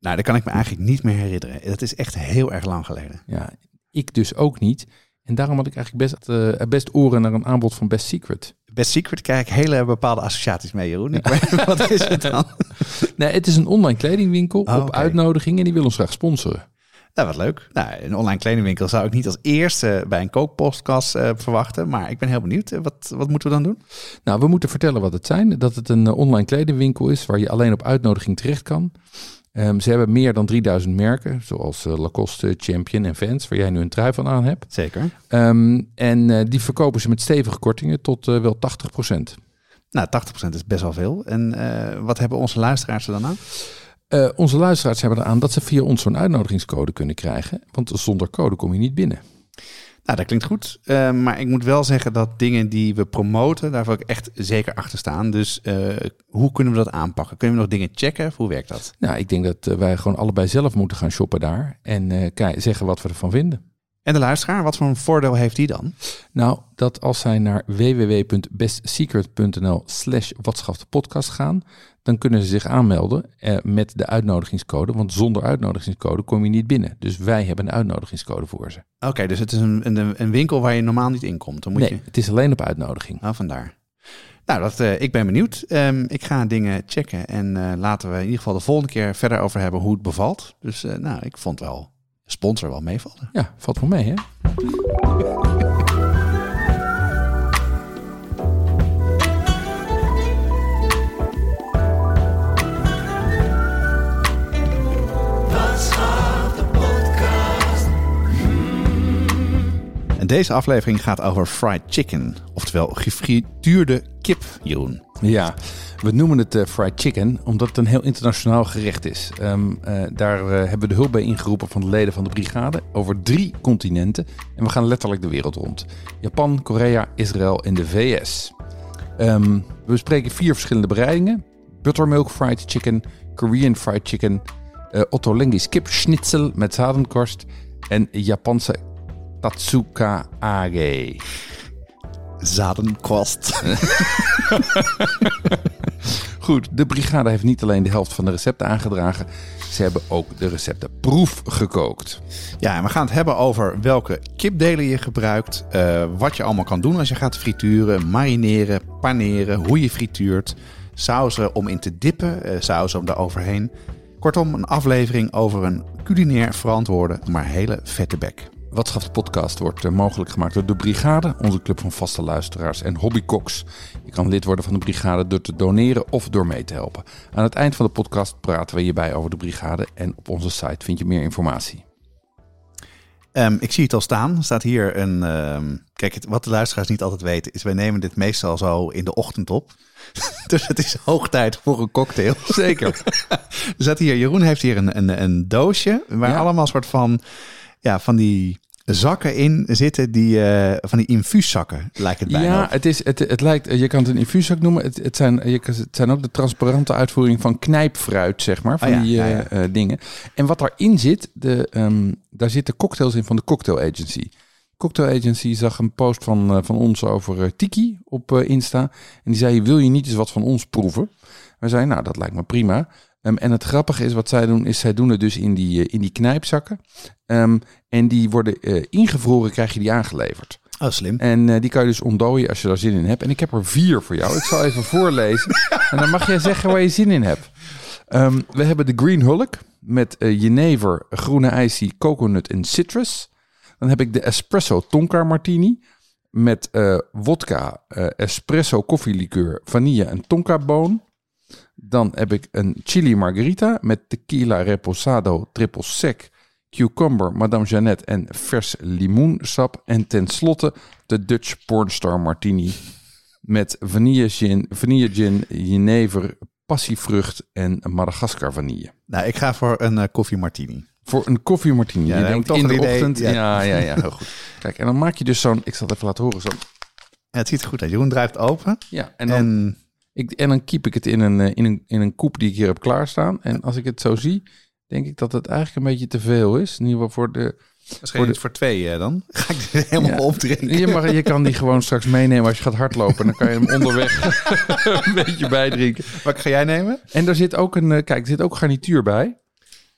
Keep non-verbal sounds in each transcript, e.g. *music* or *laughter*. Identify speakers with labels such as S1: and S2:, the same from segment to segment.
S1: Nou, dat kan ik me eigenlijk niet meer herinneren. Dat is echt heel erg lang geleden.
S2: Ja, ik dus ook niet. En daarom had ik eigenlijk best, uh, best oren naar een aanbod van Best Secret.
S1: Best Secret krijg ik hele bepaalde associaties mee, Jeroen. Ik weet, wat is het dan? *laughs*
S2: nee, het is een online kledingwinkel oh, op okay. uitnodiging en die wil ons graag sponsoren.
S1: Nou, wat leuk. Nou, een online kledingwinkel zou ik niet als eerste bij een kookpodcast uh, verwachten. Maar ik ben heel benieuwd. Wat, wat moeten we dan doen?
S2: Nou, we moeten vertellen wat het zijn. Dat het een online kledingwinkel is waar je alleen op uitnodiging terecht kan. Um, ze hebben meer dan 3000 merken, zoals uh, Lacoste, Champion en Vans, waar jij nu een trui van aan hebt.
S1: Zeker.
S2: Um, en uh, die verkopen ze met stevige kortingen tot uh, wel 80%.
S1: Nou, 80% is best wel veel. En wat hebben onze luisteraars er dan aan?
S2: onze luisteraars hebben eraan dat ze via ons zo'n uitnodigingscode kunnen krijgen. Want zonder code kom je niet binnen.
S1: Nou, dat klinkt goed. Uh, maar ik moet wel zeggen dat dingen die we promoten, daar wil ik echt zeker achter staan. Dus uh, hoe kunnen we dat aanpakken? Kunnen we nog dingen checken? Hoe werkt dat?
S2: Nou, ik denk dat wij gewoon allebei zelf moeten gaan shoppen daar. En uh, zeggen wat we ervan vinden.
S1: En de luisteraar, wat voor een voordeel heeft die dan?
S2: Nou, dat als zij naar www.bestsecret.nl slash podcast gaan, dan kunnen ze zich aanmelden eh, met de uitnodigingscode. Want zonder uitnodigingscode kom je niet binnen. Dus wij hebben een uitnodigingscode voor ze.
S1: Oké, okay, dus het is een, een, een, winkel waar je normaal niet in komt. Dan moet
S2: nee,
S1: je...
S2: het is alleen op uitnodiging.
S1: Nou, vandaar. Nou, dat, uh, ik ben benieuwd. Um, ik ga dingen checken en uh, laten we in ieder geval de volgende keer verder over hebben hoe het bevalt. Dus uh, nou, ik vond wel sponsor wel meevallen.
S2: Ja, valt wel mee hè? *laughs*
S1: deze aflevering gaat over fried chicken, oftewel gefrituurde kip, Jeroen.
S2: Ja, we noemen het uh, fried chicken omdat het een heel internationaal gerecht is. Um, uh, daar uh, hebben we de hulp bij ingeroepen van de leden van de brigade over drie continenten. En we gaan letterlijk de wereld rond. Japan, Korea, Israël en de VS. Um, we bespreken vier verschillende bereidingen. Buttermilk fried chicken, Korean fried chicken, Ottolenghi kip schnitzel met zadenkorst en Japanse Tatsuka age
S1: zadenkwast. *laughs*
S2: Goed, de brigade heeft niet alleen de helft van de recepten aangedragen. Ze hebben ook de recepten proef gekookt.
S1: Ja, en we gaan het hebben over welke kipdelen je gebruikt. Uh, wat je allemaal kan doen als je gaat frituren, marineren, paneren, hoe je frituurt. Sauzen om in te dippen, uh, sauzen om daar overheen. Kortom, een aflevering over een culinair verantwoorde, maar hele vette bek.
S2: Wat de podcast wordt eh, mogelijk gemaakt door de Brigade, onze club van vaste luisteraars en hobbykoks. Je kan lid worden van de Brigade door te doneren of door mee te helpen. Aan het eind van de podcast praten we hierbij over de Brigade en op onze site vind je meer informatie.
S1: Um, ik zie het al staan. Er staat hier een. Um, kijk, het, wat de luisteraars niet altijd weten, is wij nemen dit meestal zo in de ochtend op. *laughs* dus het is hoog tijd voor een cocktail.
S2: Zeker. *laughs*
S1: er staat hier, Jeroen heeft hier een, een, een doosje waar ja. allemaal soort van ja, van die zakken in zitten, die, uh, van die infuuszakken, lijkt het bijna
S2: Ja, het, is, het, het lijkt, je kan het een infuuszak noemen. Het, het, zijn, je, het zijn ook de transparante uitvoering van knijpfruit, zeg maar, van oh ja, die ja, ja. Uh, dingen. En wat daarin zit, de, um, daar zitten cocktails in van de Cocktail Agency. Cocktail Agency zag een post van, van ons over Tiki op Insta. En die zei, wil je niet eens wat van ons proeven? We zeiden, nou, dat lijkt me prima. Um, en het grappige is wat zij doen, is zij doen het dus in die, uh, in die knijpzakken. Um, en die worden uh, ingevroren, krijg je die aangeleverd.
S1: Oh, slim.
S2: En uh, die kan je dus ontdooien als je daar zin in hebt. En ik heb er vier voor jou. Ik zal even *laughs* voorlezen. En dan mag jij zeggen waar je zin in hebt. Um, we hebben de Green Hulk met jenever, groene ijsie, coconut en citrus. Dan heb ik de Espresso Tonka Martini met wodka, espresso koffielikeur, vanille en tonka boon. Dan heb ik een chili margarita met tequila reposado triple sec, cucumber, madame Jeannette en vers limoensap. En tenslotte de Dutch Pornstar Martini met vanille gin, vanille gin, jenever, passievrucht en Madagaskar vanille.
S1: Nou, ik ga voor een koffie martini.
S2: Voor een koffie martini.
S1: Ja,
S2: je denkt in de
S1: idee.
S2: ochtend.
S1: Ja.
S2: Ja. ja, ja, heel goed. Kijk, en dan maak je dus zo'n... Ik zal het even laten horen. Zo.
S1: Ja, het ziet er goed uit. Jeroen draait open.
S2: Ja, en dan,
S1: En
S2: ik, en dan keep ik het in een, eh, in, een, in een koep die ik hier heb klaarstaan. En als ik het zo zie, denk ik dat het eigenlijk een beetje te veel is. In ieder geval voor de...
S1: waarschijnlijk voor twee eh, dan. *laughs* Ga ik dit helemaal
S2: Ja.
S1: opdrinken.
S2: Je, mag, je kan die gewoon straks meenemen als je gaat hardlopen. Dan kan je hem *laughs* onderweg *laughs* een beetje bijdrinken.
S1: Welke ga jij nemen?
S2: En er zit ook een, eh, kijk, er zit ook garnituur bij.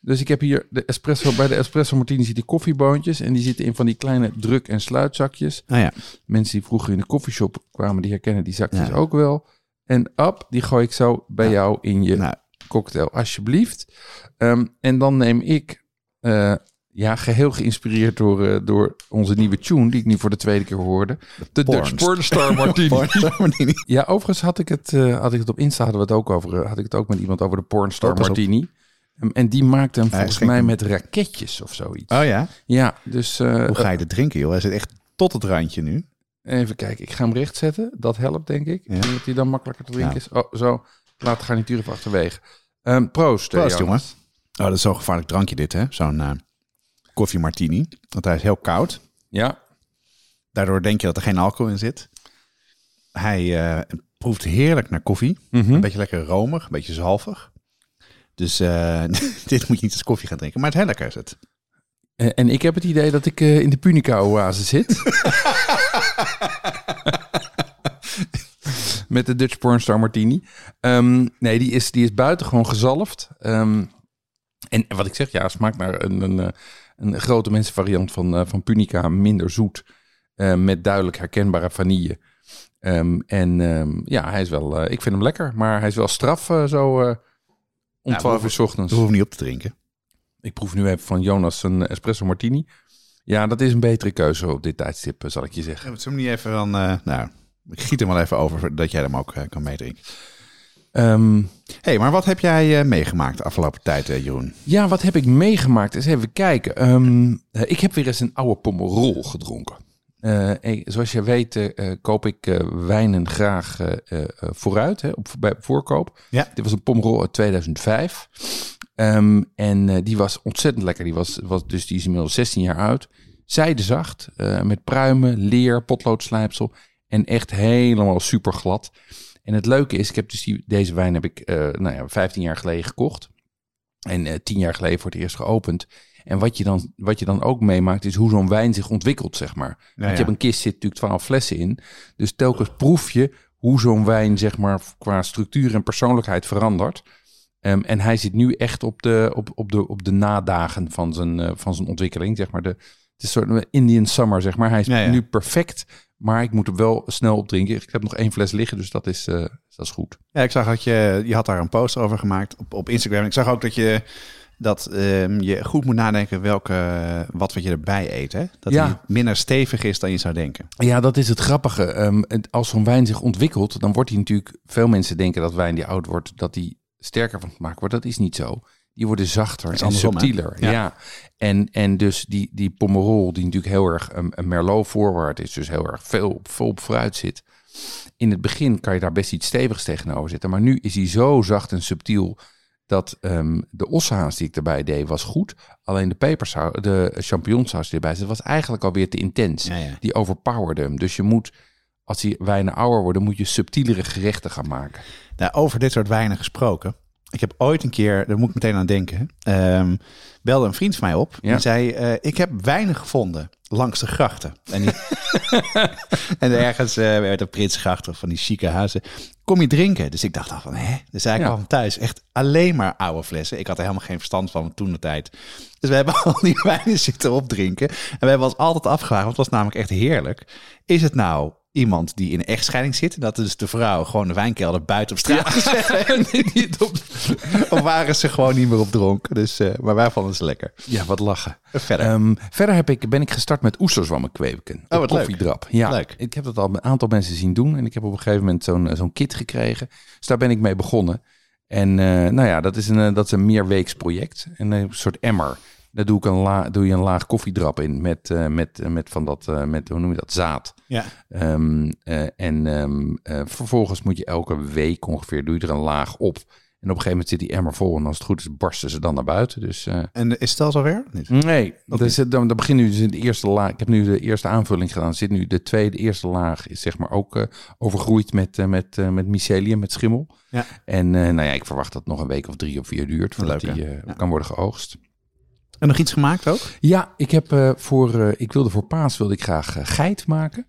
S2: Dus ik heb hier de espresso, bij de espresso martini zitten koffieboontjes. En die zitten in van die kleine druk- en sluitzakjes.
S1: Nou ja.
S2: Mensen die vroeger in de koffieshop kwamen, die herkennen die zakjes
S1: Ja.
S2: ook wel. En up, die gooi ik zo bij jou in je
S1: Nou,
S2: cocktail, alsjeblieft. Ehm, en dan neem ik, eh, ja, geheel geïnspireerd door, eh, door onze nieuwe tune, die ik nu voor de tweede keer hoorde. De Dutch
S1: Pornst-
S2: Pornstar *laughs* Martini.
S1: Pornstar martini.
S2: Ja, overigens had ik het, eh, had ik het op Insta hadden we het ook over, had ik het ook met iemand over de Pornstar
S1: Oh, op.
S2: Martini. Ehm, en die maakte hem volgens mij met raketjes of zoiets.
S1: Oh ja?
S2: Ja, dus
S1: Hoe ga je dit drinken, joh? Hij zit echt tot het randje nu.
S2: Even kijken. Ik ga hem recht zetten. Dat helpt, denk ik.
S1: Ja.
S2: Dat hij dan makkelijker te drinken
S1: Ja.
S2: is. Oh, zo. Laat de garnituur even achterwege. Ehm proost, eh,
S1: Proost,
S2: Jonas.
S1: Oh, dat is zo'n gevaarlijk drankje dit, hè? Zo'n eh, koffie martini. Want hij is heel koud.
S2: Ja,
S1: Daardoor denk je dat er geen alcohol in zit. Hij eh, proeft heerlijk naar koffie.
S2: Mhm.
S1: Een beetje lekker romig, een beetje zalvig. Dus *laughs* dit moet je niet als koffie gaan drinken. Maar het heel lekker is het.
S2: Eh, En ik heb het idee dat ik eh, in de Punica-oase zit. *laughs* Met de Dutch Pornstar Martini. Ehm, nee, die is, die is buitengewoon gezalfd. Ehm, en wat ik zeg, ja, smaakt naar een, een, eh, een grote mensenvariant van, eh, van Punica. Minder zoet. eh, met duidelijk herkenbare vanille. Ehm, en ehm, ja, hij is wel, eh, ik vind hem lekker. Maar hij is wel straf zo eh, om
S1: Ja,
S2: 12
S1: we
S2: uur 's ochtends.
S1: We hoeven niet op te drinken.
S2: Ik proef nu even van Jonas een espresso martini. Ja, dat is een betere keuze op dit tijdstip, eh, zal ik je zeggen.
S1: Ja, zullen we niet even dan... eh, nou, ik giet hem wel even over, dat jij hem ook eh, kan meedrinken.
S2: Ehm,
S1: hey, maar wat heb jij meegemaakt de afgelopen tijd, Jeroen?
S2: ja, wat heb ik meegemaakt? Eens even kijken. Ehm, eh, ik heb weer eens een oude pommerol gedronken. Zoals je weet koop ik wijnen graag vooruit, hè, op, bij voorkoop.
S1: Ja.
S2: Dit was een pommerol uit 2005. Ehm, en eh, die was ontzettend lekker. Die, was, was, dus die is inmiddels 16 jaar oud. Zijdezacht, eh met pruimen, leer, potloodslijpsel. En echt helemaal super glad. En het leuke is, ik heb dus die, deze wijn heb ik eh, nou ja, 15 jaar geleden gekocht. En eh 10 jaar geleden voor het eerst geopend. En wat je dan, wat je dan ook meemaakt, is hoe zo'n wijn zich ontwikkelt, zeg maar. Want
S1: ja.
S2: je hebt een kist, zit natuurlijk 12 flessen in. Dus telkens proef je hoe zo'n wijn, zeg maar, qua structuur en persoonlijkheid verandert. Ehm, en hij zit nu echt op de, op, op de, op de nadagen van zijn, eh, van zijn ontwikkeling, zeg maar. De, het is een soort Indian summer, zeg maar. Hij is
S1: Ja, ja.
S2: nu perfect, maar ik moet er wel snel op drinken. Ik heb nog één fles liggen, dus dat is, eh, dat is goed.
S1: Ja, ik zag dat je, je had daar een post over gemaakt op, op Instagram. Ik zag ook dat je dat ehm, je goed moet nadenken welke, wat wat je erbij eet. Hè? Dat
S2: Ja.
S1: hij minder stevig is dan je zou denken.
S2: Ja, dat is het grappige. Ehm, als zo'n wijn zich ontwikkelt, dan wordt hij natuurlijk... Veel mensen denken dat wijn die oud wordt, dat die sterker van gemaakt wordt. Dat is niet zo. Die worden zachter en subtieler. Ja.
S1: Ja.
S2: En, en dus die, die Pomerol, die natuurlijk heel erg een, een Merlot voorwaarts is, dus heel erg veel, veel op vooruit zit. In het begin kan je daar best iets stevigs tegenover zetten. Maar nu is hij zo zacht en subtiel dat ehm, de ossaas die ik erbij deed was goed. Alleen de pepersaus, de champignonsaus die erbij zit, was eigenlijk alweer te intens
S1: Ja, ja.
S2: die overpowerde hem. Dus je moet, als die wijnen ouder worden, moet je subtielere gerechten gaan maken.
S1: Nou, over dit soort wijnen gesproken. Ik heb ooit een keer, daar moet ik meteen aan denken, ehm, belde een vriend van mij op.
S2: Ja.
S1: Die zei, eh, ik heb wijnen gevonden langs de grachten. En, die, *laughs* *laughs* en ergens eh bij de Prinsgracht of van die chique huizen. Kom je drinken? Dus ik dacht al van, hè? Dus hij
S2: Ja.
S1: kwam thuis echt alleen maar oude flessen. Ik had er helemaal geen verstand van toen de tijd. Dus we hebben *laughs* al die wijnen zitten opdrinken. En we hebben ons altijd afgevraagd, want het was namelijk echt heerlijk. Is het nou iemand die in een echtscheiding zit? Dat is de vrouw gewoon de wijnkelder buiten op straat gezet *laughs* of waren ze gewoon niet meer op dronken? Dus, eh, maar wij vonden ze lekker.
S2: ja, wat lachen.
S1: Verder.
S2: Ehm, verder heb ik, ben ik gestart met oesterzwammen kweken.
S1: Oh, wat leuk.
S2: koffiedrap. Ja,
S1: Leuk.
S2: ik heb dat al een aantal mensen zien doen. En ik heb op een gegeven moment zo'n eh, zo'n kit gekregen. Dus daar ben ik mee begonnen. En eh, nou ja, dat is een, dat is een meerweeks project. En een soort emmer. Daar doe, ik een la, doe je een laag koffiedrap in met, eh, met, eh, met van dat, eh, met, hoe noem je dat, zaad.
S1: ja.
S2: Ehm, eh, en ehm, eh, vervolgens moet je elke week ongeveer, doe je er een laag op. En op een gegeven moment zit die emmer vol en als het goed is barsten ze dan naar buiten. Dus
S1: En is het al zover? Niet.
S2: nee, dat is, dan, dan begin nu dus de eerste laag. Ik heb nu de eerste aanvulling gedaan. Zit nu de tweede, de eerste laag is zeg maar ook overgroeid met, met, met mycelium, met schimmel.
S1: Ja.
S2: En nou ja, ik verwacht dat het nog een week of drie of vier duurt voordat
S1: Leuk,
S2: die
S1: Ja.
S2: kan worden geoogst.
S1: En nog iets gemaakt ook?
S2: Ja, ik heb eh, voor, eh, ik wilde voor paas wilde ik graag eh, geit maken.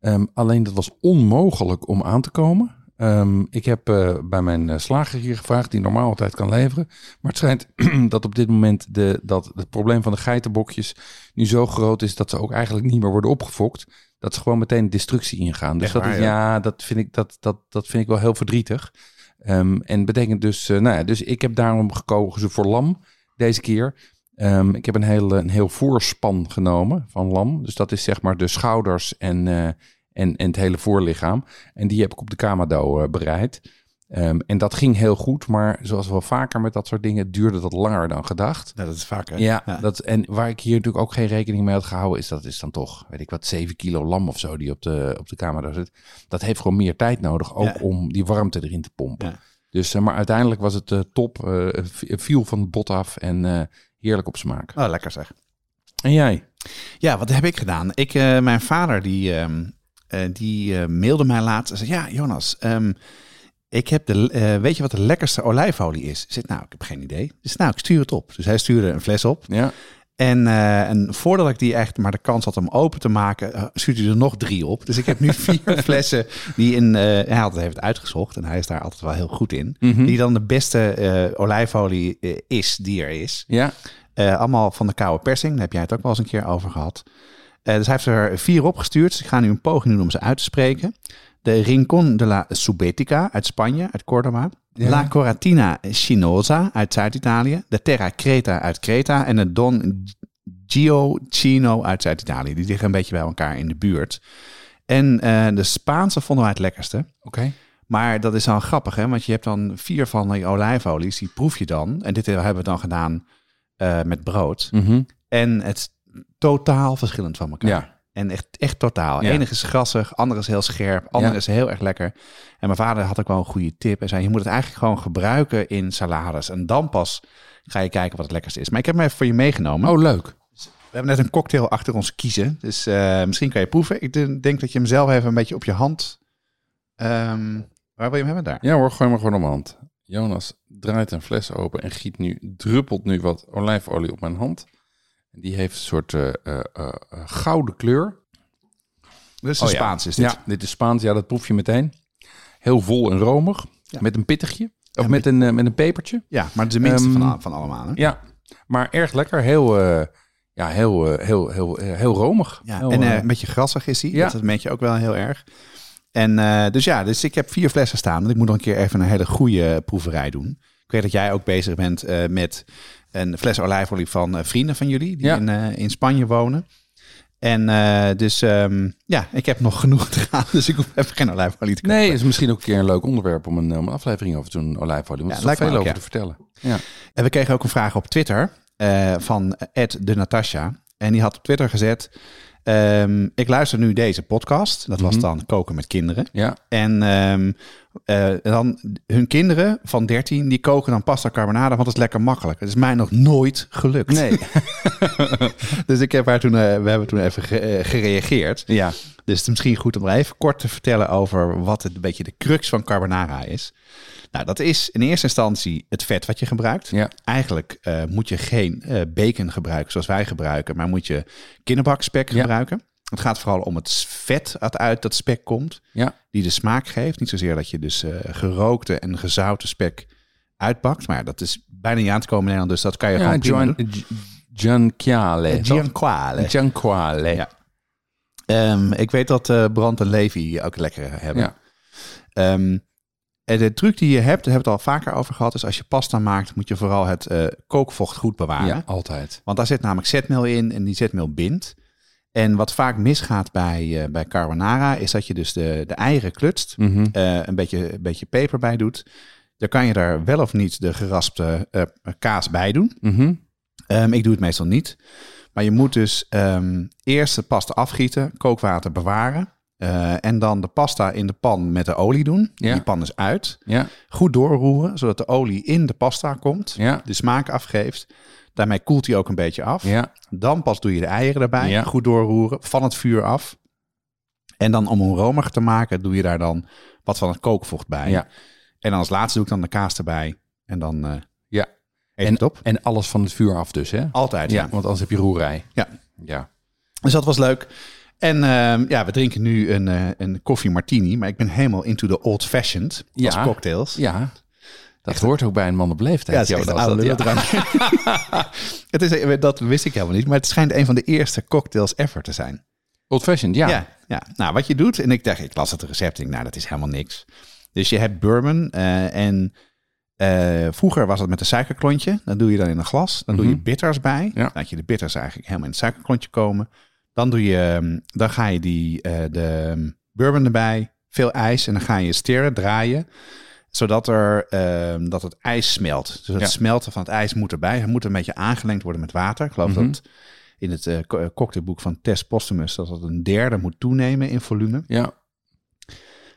S2: Ehm, alleen dat was onmogelijk om aan te komen. Ehm, ik heb bij mijn slager hier gevraagd, die normaal altijd kan leveren. Maar het schijnt *clears throat* dat op dit moment de, dat het probleem van de geitenbokjes nu zo groot is dat ze ook eigenlijk niet meer worden opgefokt. Dat ze gewoon meteen destructie ingaan. Dus dat is,
S1: ja?
S2: dat vind ik, dat, dat, dat vind ik wel heel verdrietig. Ehm, en betekent dus, nou ja, dus ik heb daarom gekozen voor lam deze keer. Ehm, ik heb een heel, een heel voorspan genomen van lam. Dus dat is zeg maar de schouders en, eh, en, en het hele voorlichaam. En die heb ik op de kamado eh, bereid. Ehm, en dat ging heel goed, maar zoals wel vaker met dat soort dingen, duurde dat langer dan gedacht.
S1: Ja, dat is vaker.
S2: Ja, Dat, en waar ik hier natuurlijk ook geen rekening mee had gehouden, is dat is dan toch, weet ik wat, 7 kilo lam of zo die op de, op de camera zit. Dat heeft gewoon meer tijd nodig, ook
S1: Ja.
S2: om die warmte erin te pompen.
S1: Ja.
S2: Dus, eh, maar uiteindelijk was het eh, top, eh, v- viel van het bot af en eh, heerlijk op smaak.
S1: Oh, lekker zeg.
S2: En jij?
S1: Ja, wat heb ik gedaan? Ik, eh, mijn vader die, ehm, eh, die eh, mailde mij laatst en zei: Ja, Jonas, ehm, ik heb de, weet je wat de lekkerste olijfolie is? Ik Nou, ik heb geen idee. Dus nou, ik stuur het op. Dus hij stuurde een fles op.
S2: Ja,
S1: En, eh, en voordat ik die echt maar de kans had om open te maken, eh, stuurde hij er nog drie op. Dus ik heb nu *laughs* vier flessen die in. eh, hij had het even uitgezocht en hij is daar altijd wel heel goed in.
S2: Mhm.
S1: Die dan de beste olijfolie is die er is.
S2: ja.
S1: Allemaal van de koude persing. Daar heb jij het ook wel eens een keer over gehad. Eh, dus hij heeft er vier opgestuurd. Dus ik ga nu een poging doen om ze uit te spreken. De Rincon de la Subetica uit Spanje, uit Córdoba.
S2: Ja.
S1: La Coratina Chinosa uit Zuid-Italië. De Terra Creta uit Creta. En de Don Giochino uit Zuid-Italië. Die liggen een beetje bij elkaar in de buurt. En eh, de Spaanse vonden wij het lekkerste.
S2: Oké.
S1: Maar dat is dan grappig, hè? Want je hebt dan vier van die olijfolies, die proef je dan. En dit hebben we dan gedaan eh, met brood.
S2: Mhm.
S1: En het is totaal verschillend van elkaar.
S2: Ja.
S1: En echt, echt totaal.
S2: Ja.
S1: Enig is grassig, ander is heel scherp, ander
S2: Ja.
S1: is heel erg lekker. En mijn vader had ook wel een goede tip. En zei, je moet het eigenlijk gewoon gebruiken in salades. En dan pas ga je kijken wat het lekkerste is. Maar ik heb hem even voor je meegenomen.
S2: Oh, leuk.
S1: We hebben net een cocktail achter ons kiezen. Dus eh, misschien kan je proeven. Ik denk dat je hem zelf even een beetje op je hand... Ehm, waar wil je hem hebben? Daar.
S2: Ja hoor, gooi maar gewoon om mijn hand. Jonas draait een fles open en giet nu, druppelt nu wat olijfolie op mijn hand. En Die heeft een soort eh, eh, eh, gouden kleur.
S1: Dus
S2: Oh
S1: de
S2: ja.
S1: Spaans is dit.
S2: Ja, dit is Spaans. Ja, dat proef je meteen. Heel vol en romig.
S1: Ja.
S2: Met een pittigje. Of
S1: Ja,
S2: met, een, met een pepertje.
S1: Ja, maar het is de minste
S2: Ehm,
S1: van, van allemaal. Hè?
S2: Ja, maar erg lekker. Heel, ja, heel, heel, heel, heel romig.
S1: Ja,
S2: Heel,
S1: en een beetje grassig is hij.
S2: Ja.
S1: Dat merk je ook wel heel erg. En dus ja, dus ik heb vier flessen staan. Want ik moet nog een keer even een hele goede proeverij doen. Ik weet dat jij ook bezig bent met een fles olijfolie van eh, vrienden van jullie. Die
S2: Ja.
S1: in, eh, in Spanje wonen. En eh, dus ehm, ja, ik heb nog genoeg te gaan. *laughs* Dus ik hoef even geen olijfolie te kopen.
S2: Nee, is misschien ook een keer een leuk onderwerp om een, om een aflevering over te doen, olijfolie. Want
S1: Ja,
S2: er is veel
S1: ook,
S2: over
S1: ja.
S2: te vertellen. Ja.
S1: En we kregen ook een vraag op Twitter van Ed de Natasha. En die had op Twitter gezet... ehm, ik luister nu deze podcast. Dat was
S2: Mhm.
S1: dan Koken met Kinderen.
S2: ja,
S1: En ehm, eh, dan hun kinderen van 13, die koken dan pasta carbonara, want dat is lekker makkelijk. Het is mij nog nooit gelukt.
S2: nee. *laughs*
S1: dus ik heb haar toen, eh, we hebben toen even ge- eh, gereageerd.
S2: ja.
S1: Dus het is misschien goed om er even kort te vertellen over wat het een beetje de crux van carbonara is. Nou, dat is in eerste instantie het vet wat je gebruikt.
S2: Ja.
S1: Eigenlijk moet je geen bacon gebruiken zoals wij gebruiken, maar moet je kinderbakspek
S2: Ja.
S1: gebruiken. Het gaat vooral om het vet dat uit dat spek komt
S2: Ja.
S1: die de smaak geeft. Niet zozeer dat je dus eh, gerookte en gezouten spek uitpakt. Maar dat is bijna niet aan te komen in Nederland, dus dat kan je
S2: Ja,
S1: gewoon prima doen.
S2: G- Gianquiale. toch?
S1: Gianquale.
S2: Gianquale.
S1: Ja. Ehm, ik weet dat eh Brand en Levi ook lekker hebben.
S2: Ja.
S1: Ehm, en de truc die je hebt, daar hebben we het al vaker over gehad, is als je pasta maakt, moet je vooral het eh, kookvocht goed bewaren.
S2: Ja, altijd.
S1: Want daar zit namelijk zetmeel in en die zetmeel bindt. En wat vaak misgaat bij, eh, bij carbonara, is dat je dus de, de eieren klutst.
S2: Mhm.
S1: eh, een, beetje, een beetje peper bij doet. Dan kan je daar wel of niet de geraspte eh, kaas bij doen.
S2: Mhm.
S1: Ehm, ik doe het meestal niet. Maar je moet dus ehm, eerst de pasta afgieten, kookwater bewaren. Eh, en dan de pasta in de pan met de olie doen.
S2: Ja.
S1: Die pan is uit.
S2: Ja,
S1: Goed doorroeren, zodat de olie in de pasta komt.
S2: ja,
S1: De smaak afgeeft. Daarmee koelt hij ook een beetje af.
S2: ja,
S1: Dan pas doe je de eieren erbij.
S2: Ja.
S1: Goed doorroeren, van het vuur af. En dan om hem romig te maken, doe je daar dan wat van het kookvocht bij.
S2: ja.
S1: En als laatste doe ik dan de kaas erbij. En dan eh
S2: ja. En,
S1: het op.
S2: en alles van het vuur af dus, hè?
S1: Altijd.
S2: Ja,
S1: Ja.
S2: want anders heb je roerij.
S1: Ja.
S2: Ja.
S1: Dus dat was leuk. En ehm, ja, we drinken nu een, eh, een koffie martini. Maar ik ben helemaal into the old fashioned als
S2: Ja.
S1: cocktails.
S2: Ja, dat hoort ook bij een man op leeftijd.
S1: het is
S2: Jonas,
S1: oude
S2: dat- ja. *laughs* *laughs*
S1: het is, eh, dat wist ik helemaal niet. Maar het schijnt een van de eerste cocktails ever te zijn.
S2: Old fashioned, ja.
S1: Ja, ja. Nou, wat je doet, en ik dacht, ik las het recept, ik nou, dat is helemaal niks. Dus je hebt bourbon eh, en vroeger was het met een suikerklontje. Dat doe je dan in een glas. Dan doe je
S2: Mhm.
S1: bitters bij.
S2: Ja.
S1: Dan laat je de bitters eigenlijk helemaal in het suikerklontje komen. Dan, doe je, ehm, dan ga je die, eh, de bourbon erbij, veel ijs en dan ga je steren, draaien zodat er, ehm, dat het ijs smelt. Dus het
S2: Ja.
S1: smelten van het ijs moet erbij. Het moet een beetje aangelengd worden met water. Ik geloof
S2: Mhm.
S1: dat in het eh, eh, cocktailboek van Tess Postumus dat het een derde moet toenemen in volume.
S2: Ja.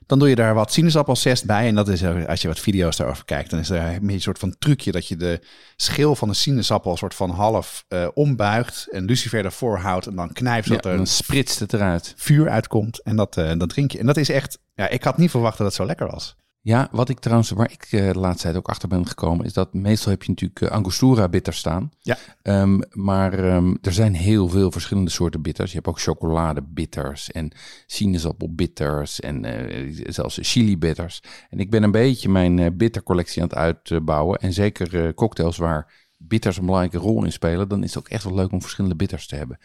S1: Dan doe je daar wat sinaasappelzest bij. En dat is, eh, als je wat video's daarover kijkt, dan is er een soort van trucje dat je de schil van de sinaasappel een soort van half eh, ombuigt en lucifer ervoor houdt en dan knijpt
S2: Ja,
S1: zodat er
S2: dan spritst het eruit.
S1: vuur uitkomt. En dat, dat drink je. En dat is echt, ja, ik had niet verwacht dat het zo lekker was.
S2: Ja, wat ik trouwens, waar ik eh, de laatste tijd ook achter ben gekomen, is dat meestal heb je natuurlijk eh, Angostura bitters staan.
S1: Ja.
S2: Ehm, maar ehm, er zijn heel veel verschillende soorten bitters. Je hebt ook chocoladebitters en sinaasappelbitters en eh, zelfs chili bitters. En ik ben een beetje mijn bittercollectie aan het uitbouwen. En zeker cocktails waar bitters een belangrijke rol in spelen, dan is het ook echt wel leuk om verschillende bitters te hebben.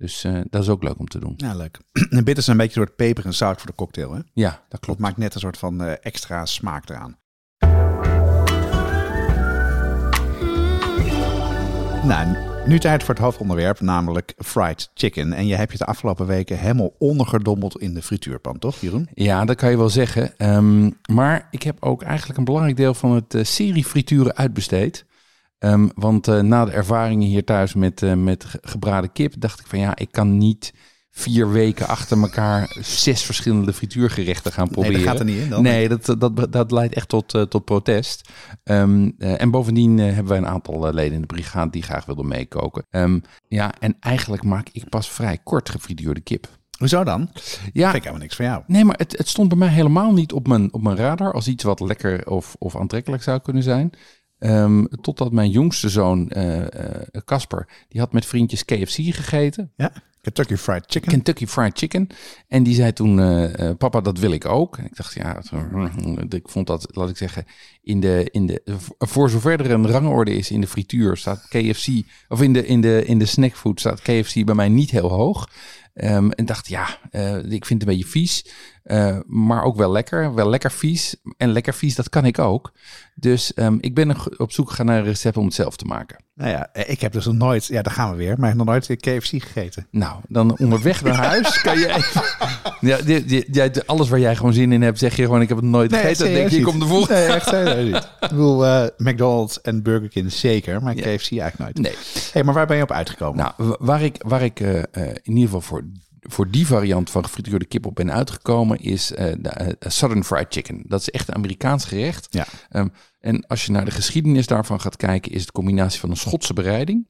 S2: Dus eh, dat is ook leuk om te doen.
S1: Ja, leuk. *clears throat* En bitters zijn een beetje een soort peper en zout voor de cocktail. Hè?
S2: Ja, dat
S1: Dat
S2: klopt.
S1: maakt net een soort van eh, extra smaak eraan. Nou, nu tijd voor het hoofdonderwerp, namelijk fried chicken. En je hebt je de afgelopen weken helemaal ondergedompeld in de frituurpan, toch Jeroen?
S2: Ja, dat kan je wel zeggen. Ehm, maar ik heb ook eigenlijk een belangrijk deel van het eh, serie frituren uitbesteed. Ehm, want eh, na de ervaringen hier thuis met, eh, met ge- gebraden kip, dacht ik van ja, ik kan niet vier weken achter elkaar zes verschillende frituurgerechten gaan proberen.
S1: Nee, dat gaat er niet in dan.
S2: Nee, dat, dat, dat leidt echt tot, eh, tot protest. Ehm, eh, en bovendien hebben wij een aantal leden in de brigade die graag wilden meekoken. Ehm, ja, en eigenlijk maak ik pas vrij kort gefrituurde kip.
S1: Hoezo dan?
S2: Ja,
S1: ik helemaal niks van jou.
S2: Nee, maar het, het stond bij mij helemaal niet op mijn, op mijn radar als iets wat lekker of, of aantrekkelijk zou kunnen zijn. Ehm, totdat mijn jongste zoon, eh, eh, Casper, die had met vriendjes KFC gegeten.
S1: Ja, Kentucky Fried Chicken.
S2: Kentucky Fried Chicken. En die zei toen, eh, papa, dat wil ik ook. En ik dacht, ja, het- ik vond dat, laat ik zeggen, in de, in de, voor zover er een rangorde is in de frituur, staat KFC, of in de, in de, in de snackfood staat KFC bij mij niet heel hoog. Ehm, en dacht, ja, ik vind het een beetje vies, eh, maar ook wel lekker. Wel lekker vies. En lekker vies, dat kan ik ook. Dus ehm, ik ben op zoek gegaan naar een recept om het zelf te maken.
S1: Nou ja, eh, ik heb dus nog nooit, ja daar gaan we weer, maar nog nooit KFC gegeten.
S2: Nou, dan onderweg naar huis kan je even... *laughs* Ja, die, die, alles waar jij gewoon zin in hebt, zeg je gewoon, ik heb het nooit gegeten. Dan denk je, ik kom de volgende...
S1: Nee, echt serieus niet. *laughs* Ik bedoel, eh, McDonald's en Burger King zeker, maar
S2: Ja.
S1: KFC eigenlijk nooit.
S2: Nee.
S1: hey, maar waar ben je op uitgekomen?
S2: Nou, wa- waar ik, waar ik in ieder geval voor, voor die variant van gefrituurde kip op ben uitgekomen, is eh, de eh, Southern Fried Chicken. Dat is echt een Amerikaans gerecht.
S1: Ja.
S2: Ehm, en als je naar de geschiedenis daarvan gaat kijken, is het combinatie van een Schotse bereiding.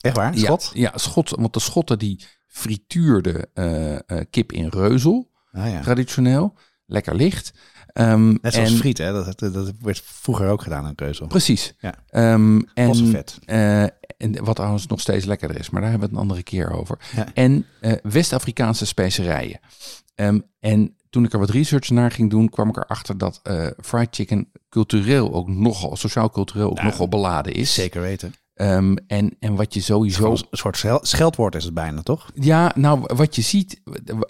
S1: Echt waar? Schot?
S2: Ja, ja Schot, want de Schotten die frituurden eh, eh, kip in reuzel,
S1: Ah, ja.
S2: traditioneel. Lekker licht. Ehm,
S1: Net zoals
S2: en-
S1: friet, hè? Dat, dat, dat werd vroeger ook gedaan aan keuzel.
S2: Precies.
S1: Ja.
S2: Ehm, en,
S1: vet.
S2: eh, en wat trouwens nog steeds lekkerder is, maar daar hebben we het een andere keer over.
S1: Ja.
S2: En eh, West-Afrikaanse specerijen. Ehm, en toen ik er wat research naar ging doen, kwam ik erachter dat eh, fried chicken cultureel ook nogal, sociaal-cultureel ook
S1: Ja,
S2: nogal beladen is.
S1: Zeker weten.
S2: Ehm, en, en wat je sowieso
S1: een soort schel- scheldwoord is het bijna, toch?
S2: Ja, nou, wat je ziet,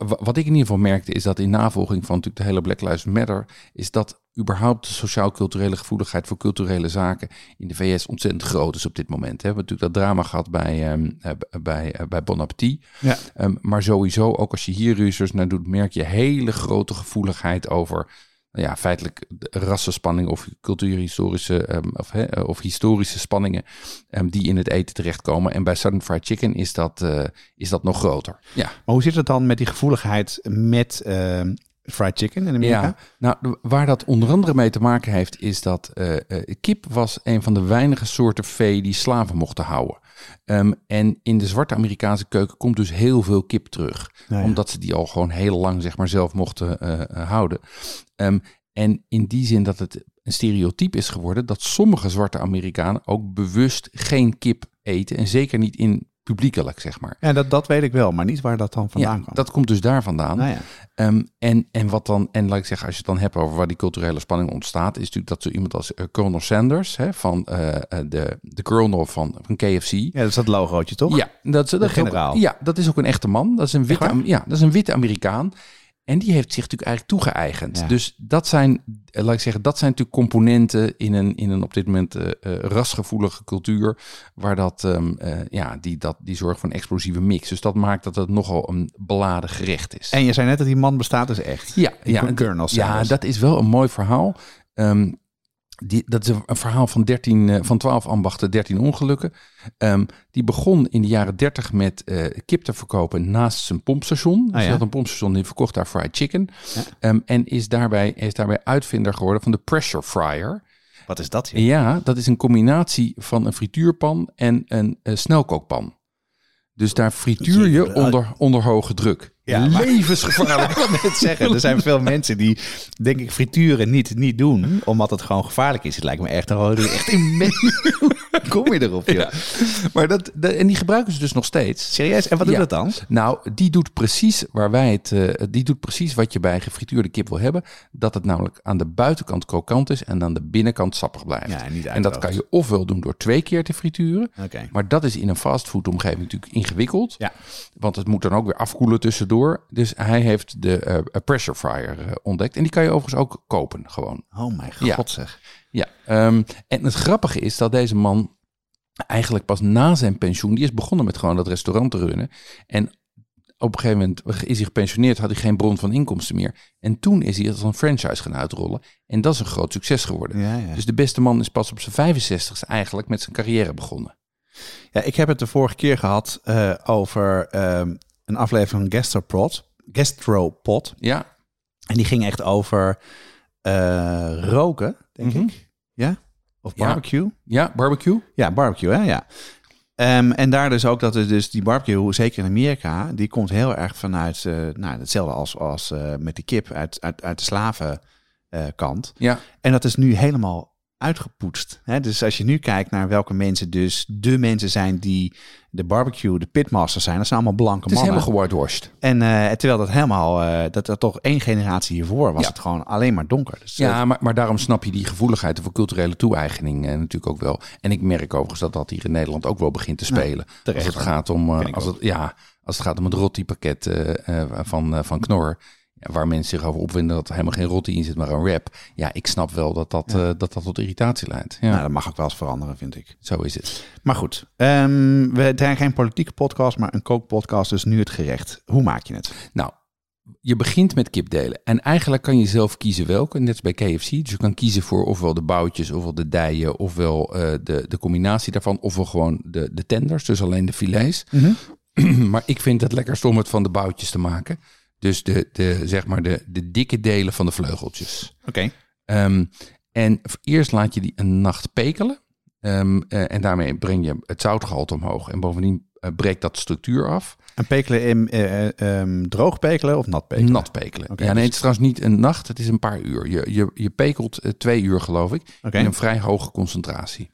S2: wat ik in ieder geval merkte, is dat in navolging van natuurlijk de hele Black Lives Matter, is dat überhaupt de sociaal-culturele gevoeligheid voor culturele zaken in de VS ontzettend groot is op dit moment. We hebben natuurlijk dat drama gehad bij, ehm, eh, bij, eh, bij Bon Appetit.
S1: Ja.
S2: Ehm, maar sowieso, ook als je hier research naar doet, merk je hele grote gevoeligheid over ja, feitelijk rassenspanning of cultuurhistorische ehm, of, hè, eh, of historische spanningen die in het eten terechtkomen. En bij Southern Fried Chicken is dat, is dat nog groter. Ja.
S1: Maar hoe zit het dan met die gevoeligheid met fried chicken in Amerika?
S2: Ja, nou, waar dat onder andere mee te maken heeft, is dat eh, eh, kip was een van de weinige soorten vee die slaven mochten houden. Ehm, en in de zwarte Amerikaanse keuken komt dus heel veel kip terug.
S1: Nou ja.
S2: Omdat ze die al gewoon heel lang zeg maar, zelf mochten eh, houden. Ehm, en in die zin dat het een stereotype is geworden dat sommige zwarte Amerikanen ook bewust geen kip eten. En zeker niet in publiekelijk, zeg maar.
S1: Ja, dat, dat weet ik wel, maar niet waar dat dan vandaan
S2: Ja,
S1: kwam.
S2: dat komt dus daar vandaan.
S1: Nou ja.
S2: Ehm, en, en wat dan, en laat ik zeggen, als je het dan hebt over waar die culturele spanning ontstaat, is natuurlijk dat zo iemand als eh, Colonel Sanders, hè, van eh, eh, de, de Colonel van, van KFC.
S1: ja, dat is dat logootje toch?
S2: Ja, dat, is- dat is ook-
S1: generaal.
S2: ja, dat is ook een echte man. Dat is een witte, ja, dat is een witte Amerikaan. En die heeft zich natuurlijk eigenlijk toegeëigend.
S1: Ja.
S2: Dus dat zijn, eh, laat ik zeggen, dat zijn natuurlijk componenten in een, in een op dit moment eh, eh, rasgevoelige cultuur, waar dat, ehm, eh, ja, die, dat, die zorgt voor een explosieve mix. Dus dat maakt dat het nogal een beladen gerecht is.
S1: En je zei net dat die man bestaat dus echt.
S2: Ja,
S1: Die
S2: ja, ja, dat is wel een mooi verhaal. Ehm, die, dat is een, verhaal van, 13, eh, van 12 ambachten, 13 ongelukken. Ehm, die begon in de jaren 30 met eh, kip te verkopen naast zijn pompstation. Dus
S1: Ah, ja.
S2: hij had een pompstation die verkocht daar fried chicken.
S1: Ja.
S2: Ehm, en is daarbij, is daarbij uitvinder geworden van de pressure fryer.
S1: Wat is dat? joh?
S2: Ja, dat is een combinatie van een frituurpan en een eh, snelkookpan. Dus daar frituur je onder, onder hoge druk.
S1: Ja,
S2: Levensgevaarlijk.
S1: Ik wil net zeggen, er zijn veel mensen die, denk ik, frituren niet, niet doen, omdat het gewoon gevaarlijk is. Het lijkt me echt, oh, echt immens. *laughs* Kom je erop, joh.
S2: Ja. Maar dat, en die gebruiken ze dus nog steeds.
S1: Serieus? En wat doet
S2: Ja.
S1: dat dan?
S2: Nou, die doet precies waar wij het. eh, die doet precies wat je bij gefrituurde kip wil hebben. Dat het namelijk aan de buitenkant krokant is en aan de binnenkant sappig blijft.
S1: Ja, niet
S2: en dat kan je ofwel doen door twee keer te frituren. Maar dat is in een fastfood-omgeving natuurlijk ingewikkeld.
S1: Ja.
S2: Want het moet dan ook weer afkoelen tussendoor. Dus hij heeft de eh, pressure fryer eh, ontdekt. En die kan je overigens ook kopen, gewoon.
S1: Oh mijn
S2: Ja.
S1: god zeg.
S2: Ja, ehm, en het grappige is dat deze man eigenlijk pas na zijn pensioen, die is begonnen met gewoon dat restaurant te runnen. En op een gegeven moment is hij gepensioneerd, had hij geen bron van inkomsten meer. En toen is hij als een franchise gaan uitrollen. En dat is een groot succes geworden.
S1: Ja, ja.
S2: Dus de beste man is pas op zijn 65ste eigenlijk met zijn carrière begonnen.
S1: ja, ik heb het de vorige keer gehad eh, over ehm, een aflevering van Gastropod. Gastropod.
S2: Ja,
S1: En die ging echt over eh, roken, denk
S2: Mhm.
S1: ik. Ja? Of barbecue?
S2: ja barbecue.
S1: Ja, barbecue, hè? Ja. Ehm, en daar dus ook dat er dus die barbecue, zeker in Amerika, die komt heel erg vanuit, eh, nou, hetzelfde als, als eh, met die kip uit, uit, uit de slavenkant.
S2: Ja,
S1: en dat is nu helemaal uitgepoetst. Hè? Dus als je nu kijkt naar welke mensen dus de mensen zijn die de barbecue, de pitmasters zijn, dat zijn allemaal blanke
S2: het is
S1: mannen.
S2: helemaal.
S1: En eh, terwijl dat helemaal, eh, dat er toch één generatie hiervoor was
S2: Ja.
S1: het gewoon alleen maar donker. Dus, eh,
S2: Ja, maar, maar daarom snap je die gevoeligheid voor culturele toe-eigening eh, natuurlijk ook wel. En ik merk overigens dat dat hier in Nederland ook wel begint te spelen. als het gaat om, eh, als het, ja, als het gaat om het rotti-pakket eh, eh, van, eh, van Knor. Waar mensen zich over opwinden dat er helemaal geen rotti in zit, maar een wrap. Ja, ik snap wel dat dat, eh, dat, dat tot irritatie leidt. Ja,
S1: nou, dat mag ook wel eens veranderen, vind ik.
S2: zo is het.
S1: Maar goed, ehm, we zijn geen politieke podcast, maar een kookpodcast, dus nu het gerecht. Hoe maak je het?
S2: Nou, je begint met kipdelen. En eigenlijk kan je zelf kiezen welke, net als bij KFC. Dus je kan kiezen voor ofwel de boutjes, ofwel de dijen, ofwel eh, de, de combinatie daarvan, ofwel gewoon de, de tenders, dus alleen de filets. *clears throat* maar ik vind het lekkerst om het van de boutjes te maken. Dus de, de, zeg maar de, de dikke delen van de vleugeltjes.
S1: Oké.
S2: Ehm, en eerst laat je die een nacht pekelen. Ehm, eh, en daarmee breng je het zoutgehalte omhoog. En bovendien eh, breekt dat structuur af.
S1: En pekelen in eh, eh, ehm, droog pekelen of nat pekelen?
S2: Nat pekelen. Ja, nee,
S1: dus-
S2: het is trouwens niet een nacht, het is een paar uur. Je, je, je pekelt twee uur, geloof ik, in een vrij hoge concentratie.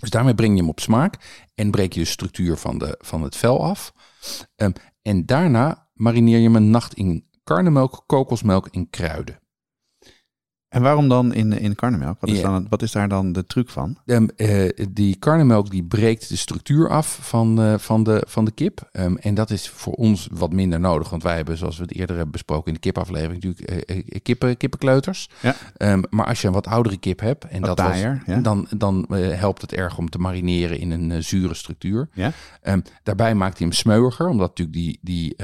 S2: Dus daarmee breng je hem op smaak en breek je de structuur van, de, van het vel af. En daarna marineer je hem nacht in karnemelk, kokosmelk en kruiden.
S1: En waarom dan in, in karnemelk? Wat is, dan, wat is daar dan de truc van?
S2: Ehm, eh, die karnemelk die breekt de structuur af van, eh, van, de, van de kip. Ehm, en dat is voor ons wat minder nodig. Want wij hebben, zoals we het eerder hebben besproken in de kipaflevering, natuurlijk eh, kippen, kippenkleuters.
S1: Ja.
S2: Ehm, maar als je een wat oudere kip hebt, en
S1: Wat
S2: dat was,
S1: taaier, ja.
S2: dan, dan helpt het erg om te marineren in een zure structuur.
S1: Ja?
S2: Daarbij maakt hij hem smeuiger, omdat natuurlijk die, die,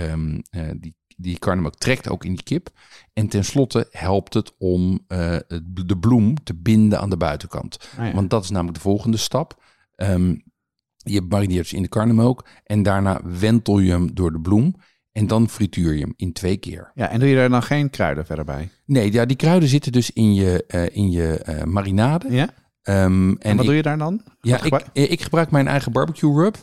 S2: die, die karnemelk trekt ook in die kip. En tenslotte helpt het om eh, de bloem te binden aan de buitenkant.
S1: Ah, ja.
S2: Want dat is namelijk de volgende stap. Ehm, je marineert dus in de karnemelk en daarna wentel je hem door de bloem. En dan frituur je hem in twee keer.
S1: ja, en doe je daar dan geen kruiden verder bij?
S2: Nee, ja, die kruiden zitten dus in je, eh, in je eh, marinade.
S1: Ja?
S2: Ehm,
S1: En,
S2: en
S1: wat
S2: ik,
S1: doe je daar dan?
S2: ja, ik, ik gebruik mijn eigen barbecue rub.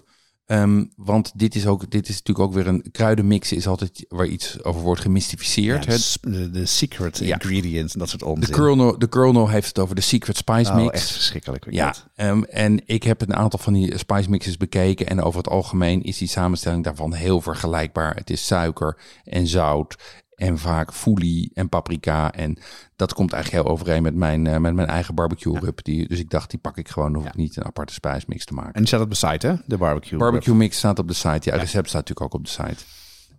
S2: Ehm, want dit is, ook, dit is natuurlijk ook weer een kruidenmix is altijd waar iets over wordt gemystificeerd.
S1: Ja, de, de, de secret
S2: Ja.
S1: ingredients en dat soort
S2: de,
S1: onzin.
S2: Colonel, de Colonel heeft het over de Secret Spice
S1: oh,
S2: Mix.
S1: echt verschrikkelijk.
S2: Ja, ehm, en ik heb een aantal van die spice mixes bekeken. En over het algemeen is die samenstelling daarvan heel vergelijkbaar. Het is suiker en zout en vaak foelie en paprika. En dat komt eigenlijk heel overeen met mijn, eh, met mijn eigen barbecue rub. Die, dus ik dacht, die pak ik gewoon. Dan hoef ik niet een aparte spice mix te maken.
S1: En die staat op de site, hè? De barbecue.
S2: Barbecue mix staat op de site. Ja, het recept staat natuurlijk ook op de site.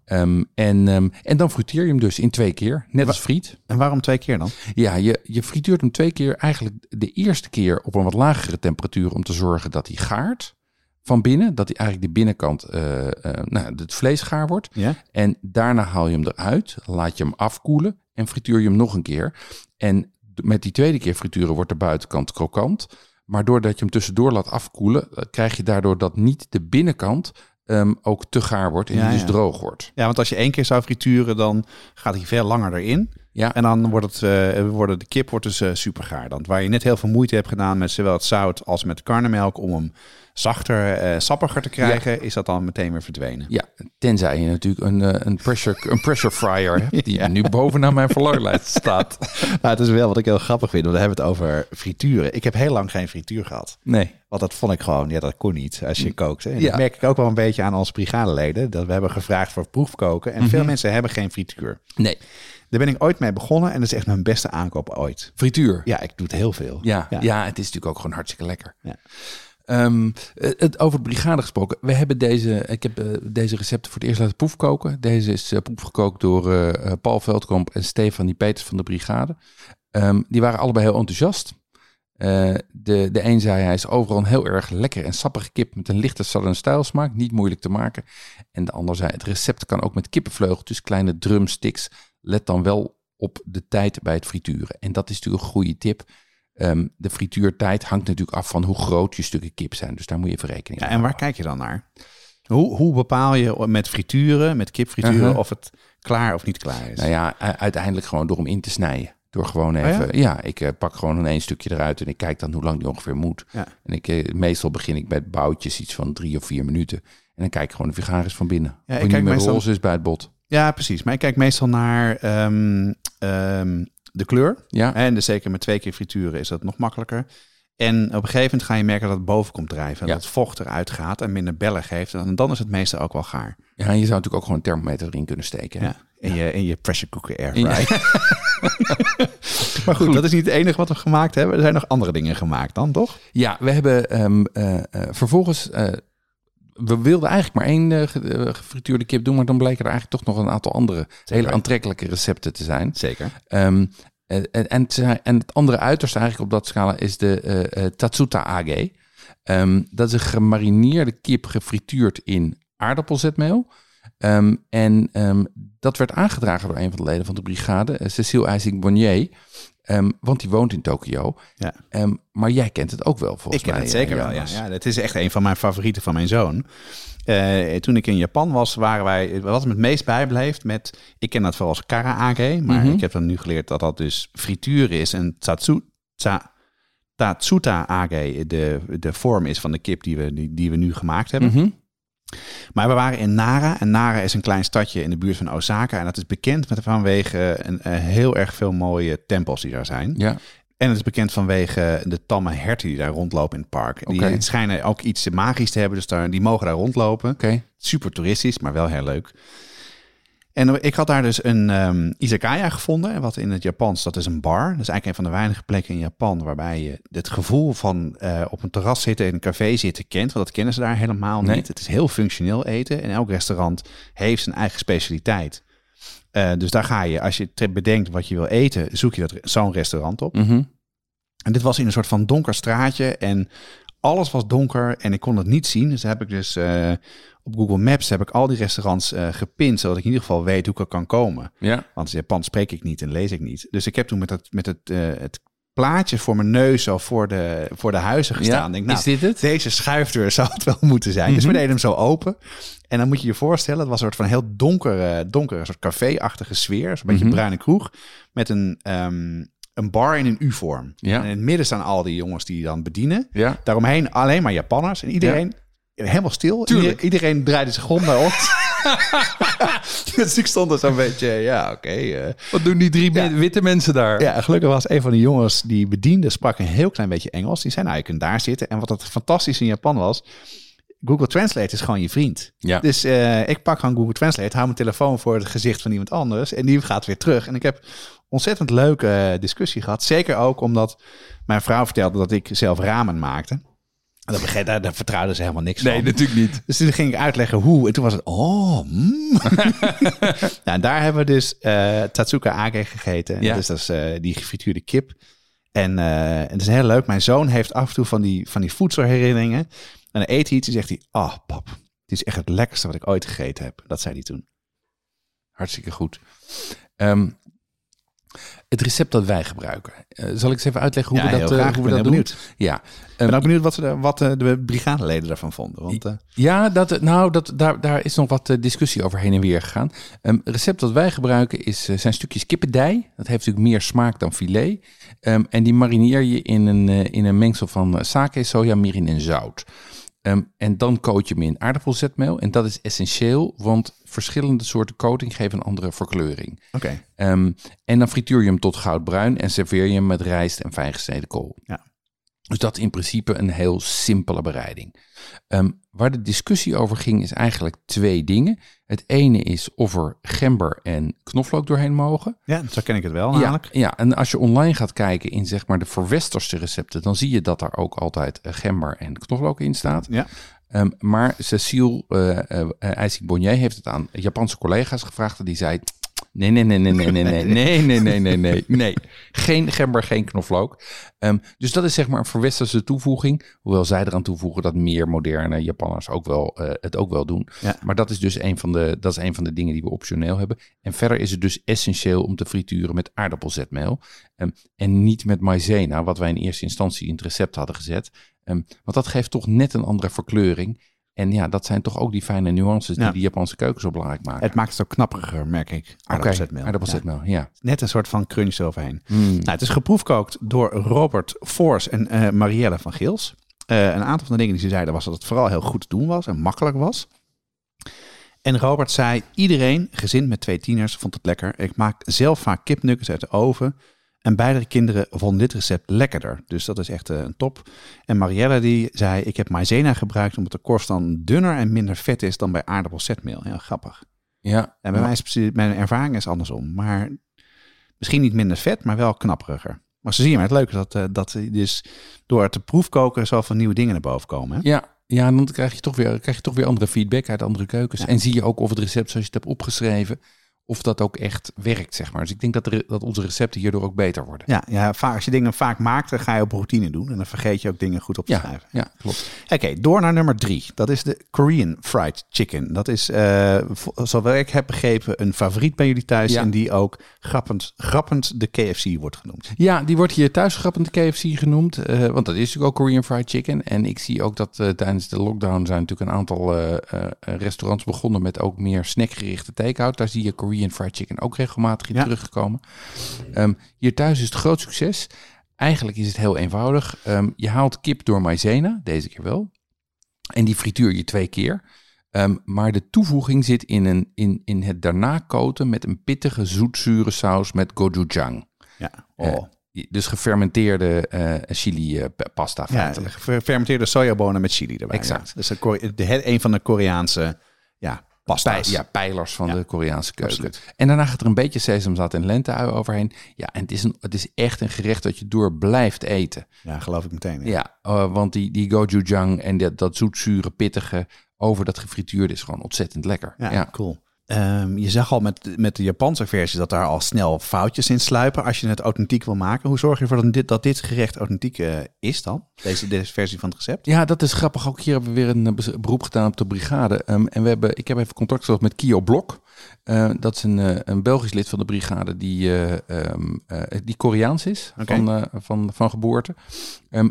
S2: Ehm, en, ehm, en dan frituur je hem dus in twee keer. Net als friet.
S1: En waarom twee keer dan?
S2: Ja, je, je frituurt hem twee keer. Eigenlijk de eerste keer op een wat lagere temperatuur om te zorgen dat hij gaart van binnen. Dat hij eigenlijk de binnenkant, eh, nou, het vlees gaar wordt.
S1: Ja?
S2: En daarna haal je hem eruit, laat je hem afkoelen en frituur je hem nog een keer. En met die tweede keer frituren wordt de buitenkant krokant. Maar doordat je hem tussendoor laat afkoelen, eh, krijg je daardoor dat niet de binnenkant ehm, ook te gaar wordt en
S1: Ja,
S2: dus
S1: ja.
S2: droog wordt.
S1: Ja, want als je één keer zou frituren, dan gaat hij veel langer erin.
S2: Ja,
S1: En dan wordt het, eh, worden de kip wordt dus eh, super gaar. Dan, waar je net heel veel moeite hebt gedaan met zowel het zout als met de karnemelk om hem zachter, eh, sappiger te krijgen, is dat dan meteen weer verdwenen.
S2: Ja, tenzij je natuurlijk een, een, pressure, een pressure fryer hebt, die *laughs* nu bovenaan mijn verlanglijst staat. *laughs*
S1: Nou, het is wel wat ik heel grappig vind, want we hebben het over frituren. Ik heb heel lang geen frituur gehad.
S2: Nee.
S1: Want dat vond ik gewoon, ja, dat kon niet als je kookt. Hè. En
S2: Ja.
S1: Dat merk ik ook wel een beetje aan onze brigadeleden. Dat we hebben gevraagd voor proefkoken. En veel mensen hebben geen frituur.
S2: Nee.
S1: Daar ben ik ooit mee begonnen en dat is echt mijn beste aankoop ooit.
S2: Frituur.
S1: Ja, ik doe het heel veel.
S2: Ja, ja. het is natuurlijk ook gewoon hartstikke lekker.
S1: Ja.
S2: Ehm, het, over brigade gesproken. We hebben deze, ik heb eh, deze recepten voor het eerst laten proefkoken. Deze is uh, proefgekookt door Paul Veldkamp en Stefanie Peters van de brigade. Ehm, die waren allebei heel enthousiast. De, de een zei hij is overal een heel erg lekker en sappige kip met een lichte southern style smaak, niet moeilijk te maken. En de ander zei het recept kan ook met kippenvleugeltjes, kleine drumsticks. Let dan wel op de tijd bij het frituren. En dat is natuurlijk een goede tip. Ehm, de frituurtijd hangt natuurlijk af van hoe groot je stukken kip zijn. Dus daar moet je even rekening
S1: Ja,
S2: mee
S1: en waar kijk je dan naar? Hoe, hoe bepaal je met frituren, met kipfrituren,
S2: Uh-huh.
S1: of het klaar of niet klaar is?
S2: Nou ja, uiteindelijk gewoon door hem in te snijden. Door gewoon
S1: ja?
S2: even, ja? ik eh, pak gewoon een één stukje eruit en ik kijk dan hoe lang die ongeveer moet.
S1: Ja.
S2: En ik, eh, meestal begin ik met boutjes, iets van drie of vier minuten. En dan kijk ik gewoon gaar is van binnen.
S1: ik
S2: of hij
S1: kijk
S2: meer
S1: meestal-
S2: roze is bij het bot.
S1: Ja, precies. Maar ik kijk meestal naar ehm, ehm, de kleur.
S2: Ja,
S1: En dus zeker met twee keer frituren is dat nog makkelijker. En op een gegeven moment ga je merken dat het boven komt drijven. En
S2: Ja.
S1: dat het vocht eruit gaat en minder bellen geeft. En dan is het meestal ook wel gaar.
S2: ja, en je zou natuurlijk ook gewoon een thermometer erin kunnen steken. hè?
S1: Ja. In, Je, in je pressure cooker air
S2: In je-
S1: fry. *laughs* maar goed, dat is niet het enige wat we gemaakt hebben. Er zijn nog andere dingen gemaakt dan, toch?
S2: Ja, we hebben ehm, eh, eh, vervolgens. eh, we wilden eigenlijk maar één eh, eh, gefrituurde kip doen, maar dan bleken er eigenlijk toch nog een aantal andere hele aantrekkelijke recepten te zijn.
S1: Zeker.
S2: Ehm, eh, en, en, en het andere uiterste eigenlijk op dat scala is de Tatsuta AG. Ehm, dat is een gemarineerde kip gefrituurd in aardappelzetmeel. Ehm, en dat werd aangedragen door een van de leden van de brigade, Cecile IJsing-Bonnier. Ehm, want die woont in Tokio.
S1: Ja.
S2: Ehm, maar jij kent het ook wel, volgens
S1: Ik ken
S2: mij.
S1: het zeker
S2: eh,
S1: wel, ja. Ja. Het is echt een van mijn favorieten van mijn zoon. Eh, toen ik in Japan was, waren wij... Wat me het meest bijbleef met... Ik ken dat vooral als karaage, maar
S2: Mhm.
S1: ik heb dan nu geleerd dat dat dus frituur is. En tatsu, tatsuta age de, de vorm is van de kip die we, die, die we nu gemaakt hebben.
S2: Mhm.
S1: Maar we waren in Nara. En Nara is een klein stadje in de buurt van Osaka. En dat is bekend met vanwege een, eh, heel erg veel mooie tempels die daar zijn.
S2: Ja,
S1: En het is bekend vanwege de tamme herten die daar rondlopen in het park. Die schijnen ook iets magisch te hebben. Dus daar, die mogen daar rondlopen.
S2: oké.
S1: Super toeristisch, maar wel heel leuk. En ik had daar dus een ehm, izakaya gevonden. Wat in het Japans, dat is een bar. Dat is eigenlijk een van de weinige plekken in Japan... waarbij je het gevoel van eh, op een terras zitten... in een café zitten kent. Want dat kennen ze daar helemaal
S2: Nee.
S1: niet. Het is heel functioneel eten. En elk restaurant heeft zijn eigen specialiteit. Eh, dus daar ga je, als je bedenkt wat je wil eten... zoek je dat zo'n restaurant op.
S2: Mhm.
S1: En dit was in een soort van donker straatje. En alles was donker en ik kon het niet zien. Dus heb ik dus eh, op Google Maps heb ik al die restaurants uh, gepind, zodat ik in ieder geval weet hoe ik er kan komen.
S2: Ja.
S1: Want in Japan spreek ik niet en lees ik niet. Dus ik heb toen met, dat, met het, uh, het plaatje voor mijn neus zo voor de, voor de huizen gestaan.
S2: Ja,
S1: Denk, nou,
S2: is dit het?
S1: Deze schuifdeur *laughs* zou het wel moeten zijn. Dus we deden hem zo open. En dan moet je je voorstellen, het was een soort van heel donkere, donkere soort café-achtige sfeer. Zo'n beetje
S2: Mhm.
S1: bruine kroeg. Met een, ehm, een bar in een U-vorm.
S2: Ja.
S1: En in het midden staan al die jongens die dan bedienen.
S2: Ja.
S1: Daaromheen alleen maar Japanners. En iedereen helemaal stil.
S2: Tuurlijk.
S1: Iedereen, draaide zich om naar ons. *laughs* *laughs* dus ik stond er zo'n beetje, ja, oké. eh.
S2: Wat doen die drie
S1: Ja.
S2: witte mensen daar?
S1: Ja, gelukkig was een van de jongens die bediende, sprak een heel klein beetje Engels. Die zei, nou, je kunt daar zitten. En wat het fantastisch in Japan was, Google Translate is gewoon je vriend.
S2: Ja.
S1: Dus eh, ik pak gewoon Google Translate, hou mijn telefoon voor het gezicht van iemand anders en die gaat weer terug. En ik heb ontzettend leuke eh, discussie gehad. Zeker ook omdat mijn vrouw vertelde dat ik zelf ramen maakte. Dat daar, daar vertrouwden ze helemaal niks
S2: Nee,
S1: van.
S2: natuurlijk niet.
S1: Dus toen ging ik uitleggen hoe. En toen was het, oh, mm. *laughs* nou, en daar hebben we dus eh Tatsuka Age gegeten. En
S2: Ja.
S1: Dus dat is eh, die gefrituurde kip. En, eh, en het is heel leuk. Mijn zoon heeft af en toe van die, van die voedselherinneringen. En dan eet hij iets en zegt hij, ah pap, dit is echt het lekkerste wat ik ooit gegeten heb. Dat zei hij toen.
S2: Hartstikke goed. Ehm, het recept dat wij gebruiken. Eh, zal ik eens even uitleggen hoe
S1: Ja,
S2: we dat, eh,
S1: graag.
S2: hoe we dat doen?
S1: heel
S2: Ja,
S1: Ik
S2: Ehm,
S1: ben ook benieuwd wat, de, wat de, de brigadeleden daarvan vonden. Want eh,
S2: Ja, dat, nou, dat, daar, daar is nog wat eh, discussie over heen en weer gegaan. Een recept dat wij gebruiken is, eh, zijn stukjes kippendij. Dat heeft natuurlijk meer smaak dan filet. Ehm, en die marineer je in een, eh, in een mengsel van eh, sake, soja, mirin en zout. Ehm, en dan coat je hem in aardappelzetmeel. En dat is essentieel, want verschillende soorten coating geven een andere verkleuring.
S1: oké.
S2: Ehm, en dan frituur je hem tot goudbruin en serveer je hem met rijst en fijn gesneden kool.
S1: Ja.
S2: Dus dat in principe een heel simpele bereiding. Ehm, waar de discussie over ging is eigenlijk twee dingen. Het ene is of er gember en knoflook doorheen mogen.
S1: Ja, zo ken ik het wel namelijk.
S2: ja, en als je online gaat kijken in zeg maar de verwesterste recepten, dan zie je dat daar ook altijd eh, gember en knoflook in staat.
S1: Ja.
S2: Ehm, maar Cecile uh, uh, IJsink-Bonnier heeft het aan Japanse collega's gevraagd en die zei... Nee, nee, nee, nee, nee, nee, nee, *laughs* nee, nee, nee, nee, nee, nee. Geen gember, geen knoflook. Um, dus dat is zeg maar een verwesterse toevoeging. Hoewel zij eraan toevoegen dat meer moderne Japanners ook wel, uh, het ook wel doen.
S1: Ja.
S2: Maar dat is dus een van, de, dat is een van de dingen die we optioneel hebben. En verder is het dus essentieel om te frituren met aardappelzetmeel. Um, en niet met maizena, wat wij in eerste instantie in het recept hadden gezet. Um, want dat geeft toch net een andere verkleuring. En ja, dat zijn toch ook die fijne nuances die
S1: Ja.
S2: de Japanse keuken zo belangrijk maken.
S1: Het maakt het ook knapperiger, merk ik. Aardappelzetmeel.
S2: Oké, aardappelzetmeel, ja.
S1: Net een soort van crunch eroverheen.
S2: Mm.
S1: Nou, het is geproefkookt door Robert Force en eh, Marielle van Gils. Eh, een aantal van de dingen die ze zeiden was dat het vooral heel goed te doen was en makkelijk was. En Robert zei, iedereen, gezin met twee tieners, vond het lekker. Ik maak zelf vaak kipnuggets uit de oven. En beide kinderen vonden dit recept lekkerder. Dus dat is echt eh, een top. En Marielle die zei, ik heb maizena gebruikt omdat de korst dan dunner en minder vet is dan bij aardappelzetmeel. Heel grappig.
S2: Ja,
S1: En bij mij is precies- mijn ervaring is andersom. Maar misschien niet minder vet, maar wel knapperiger. Maar ze zien maar het leuke is dat, eh, dat dus door te proefkoken zoveel nieuwe dingen naar boven komen. Hè?
S2: Ja, ja, en dan krijg je toch weer, krijg je toch weer andere feedback uit andere keukens. En zie je ook of het recept zoals je het hebt opgeschreven, of dat ook echt werkt, zeg maar. Dus ik denk dat, dat onze recepten hierdoor ook beter worden.
S1: Ja, ja vaak, als je dingen vaak maakt, dan ga je op routine doen. En dan vergeet je ook dingen goed op te
S2: Ja,
S1: schrijven.
S2: ja klopt.
S1: Oké, door naar nummer drie. Dat is de Korean Fried Chicken. Dat is, eh, vo- zoals ik heb begrepen, een favoriet bij jullie thuis.
S2: Ja.
S1: En die ook grappend, grappend de KFC wordt genoemd.
S2: Ja, die wordt hier thuisgrappend de KFC genoemd. eh, want dat is natuurlijk ook Korean Fried Chicken. En ik zie ook dat eh, tijdens de lockdown zijn natuurlijk een aantal eh, eh, restaurants begonnen met ook meer snackgerichte take-out. Daar zie je Korean Fried Chicken ook regelmatig in
S1: Ja.
S2: teruggekomen. Ehm, hier thuis is het groot succes. Eigenlijk is het heel eenvoudig. Ehm, je haalt kip door maizena, deze keer wel. En die frituur je twee keer. Ehm, maar de toevoeging zit in, een, in, in het daarna koten met een pittige zoetzure saus met gochujang.
S1: Ja,
S2: Eh,
S1: oh.
S2: Dus gefermenteerde eh chili eh, pa- pasta
S1: ja gefermenteerde sojabonen met chili erbij.
S2: Exact.
S1: Ja. Dus de, Kore- de, het- een van de Koreaanse ja, pasta's.
S2: Pij- ja, pijlers van
S1: Ja,
S2: de Koreaanse keuken.
S1: absoluut.
S2: En daarna gaat er een beetje sesamzaad en lenteui overheen. Ja, en het is, een, het is echt een gerecht dat je door blijft eten.
S1: Ja, geloof ik meteen.
S2: Ja, eh, want die, die gochujang en dat, dat zoetzure pittige over dat gefrituurde is gewoon ontzettend lekker.
S1: Ja,
S2: Ja,
S1: cool. Ehm, je zag al met, met de Japanse versie dat daar al snel foutjes in sluipen als je het authentiek wil maken. Hoe zorg je ervoor dat dit, dat dit gerecht authentiek eh, is dan? Deze, deze versie van het recept?
S2: Ja, dat is grappig. Ook hier hebben we weer een eh, beroep gedaan op de brigade. Ehm, en we hebben, ik heb even contact gezocht met Kio Blok. Eh, dat is een, een Belgisch lid van de brigade die, eh, ehm, eh, die Koreaans is van, van, van geboorte.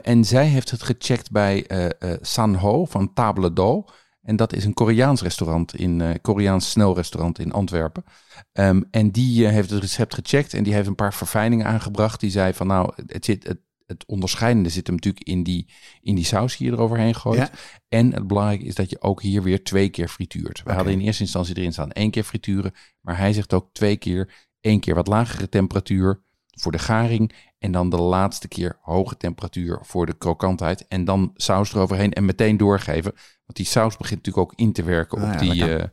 S2: En zij heeft het gecheckt bij Sanho van Table d'Eau. En dat is een Koreaans restaurant in eh Koreaans snelrestaurant in Antwerpen. Ehm, en die eh, heeft het recept gecheckt en die heeft een paar verfijningen aangebracht. Die zei van nou, het, zit, het, het onderscheidende zit hem natuurlijk in die, in die saus die je eroverheen gooit.
S1: Ja.
S2: En het belangrijke is dat je ook hier weer twee keer frituurt. We hadden in eerste instantie erin staan één keer frituren. Maar hij zegt ook twee keer. één keer wat lagere temperatuur voor de garing. En dan de laatste keer hoge temperatuur voor de krokantheid. En dan saus eroverheen en meteen doorgeven. Want die saus begint natuurlijk ook in te werken
S1: Ah
S2: op,
S1: ja,
S2: die, eh,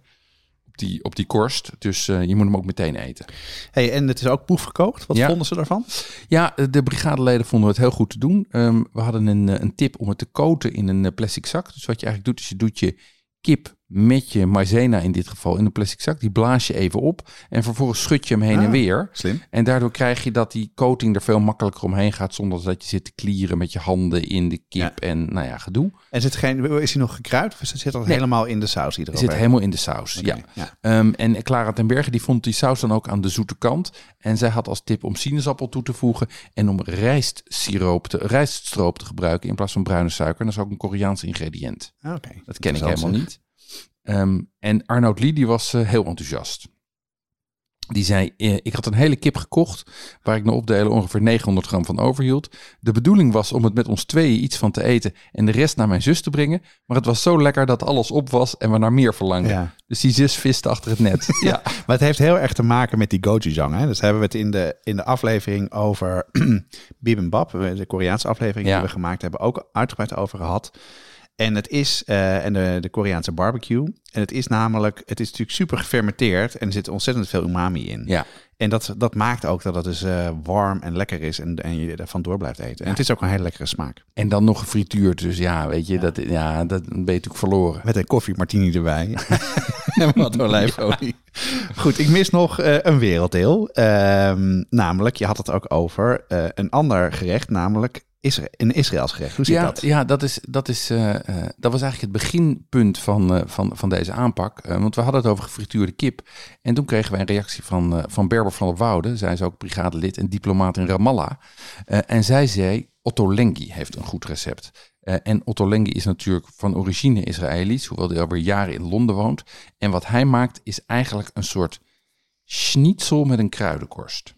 S2: op, die, op die korst. Dus eh, je moet hem ook meteen eten.
S1: Hey, en het is ook proefgekookt. Wat
S2: Ja.
S1: vonden ze daarvan?
S2: Ja, eh, de brigadeleden vonden het heel goed te doen. Ehm, we hadden een, een tip om het te koten in een plastic zak. Dus wat je eigenlijk doet, is je doet je kip met je maizena in dit geval in een plastic zak. Die blaas je even op en vervolgens schud je hem heen en
S1: Ah.
S2: weer.
S1: Slim.
S2: En daardoor krijg je dat die coating er veel makkelijker omheen gaat... zonder dat je zit te klieren met je handen in de kip
S1: Ja.
S2: en nou ja, gedoe.
S1: En zit geen, is hij nog gekruid of zit dat
S2: Nee.
S1: helemaal in de saus? Die
S2: zit helemaal in de saus, ja.
S1: ja.
S2: Ehm, en Clara ten Berge die vond die saus dan ook aan de zoete kant. En zij had als tip om sinaasappel toe te voegen en om rijstsiroop te, rijststroop te gebruiken in plaats van bruine suiker. Dat is ook een Koreaans ingrediënt.
S1: Ah, Oké.
S2: Dat ken ik helemaal niet. Ehm, en Arnoud Lee die was eh, heel enthousiast. Die zei, eh, ik had een hele kip gekocht waar ik na opdelen ongeveer 900 gram van overhield. De bedoeling was om het met ons tweeën iets van te eten en de rest naar mijn zus te brengen. Maar het was zo lekker dat alles op was en we naar meer verlangden.
S1: Ja.
S2: Dus die zus viste achter het net. *laughs* ja.
S1: Maar het heeft heel erg te maken met die gochujang. Hè? Dus hebben we het in de, in de aflevering over *clears throat* bibimbap, de Koreaanse aflevering
S2: Ja.
S1: die we gemaakt hebben, ook uitgebreid over gehad. En het is, eh, en de, de Koreaanse barbecue. En het is namelijk, het is natuurlijk super gefermenteerd en er zit ontzettend veel umami in.
S2: ja.
S1: En dat, dat maakt ook dat het dus eh, warm en lekker is en, en je ervan door blijft eten. En het is ook een hele lekkere smaak.
S2: En dan nog gefrituurd. Dus ja, weet je, Dat, ja, dat ben je natuurlijk verloren.
S1: Met een koffie martini erbij. *laughs* en wat olijfolie. Goed, ik mis nog eh, een werelddeel. Ehm, namelijk, je had het ook over eh, een ander gerecht, namelijk Isra een Israëls gerecht. Hoe zit
S2: ja,
S1: dat?
S2: Ja, dat, is, dat, is, dat was eigenlijk het beginpunt van, van, van deze aanpak. Want we hadden het over gefrituurde kip. En toen kregen wij een reactie van, van Van der Woude. Zij is ook brigadelid en diplomaat in Ramallah. Eh, en zij zei, Otto Lengi heeft een goed recept. Eh, en Otto Lengi is natuurlijk van origine Israëlisch, hoewel hij alweer jaren in Londen woont. En wat hij maakt is eigenlijk een soort schnitzel met een kruidenkorst.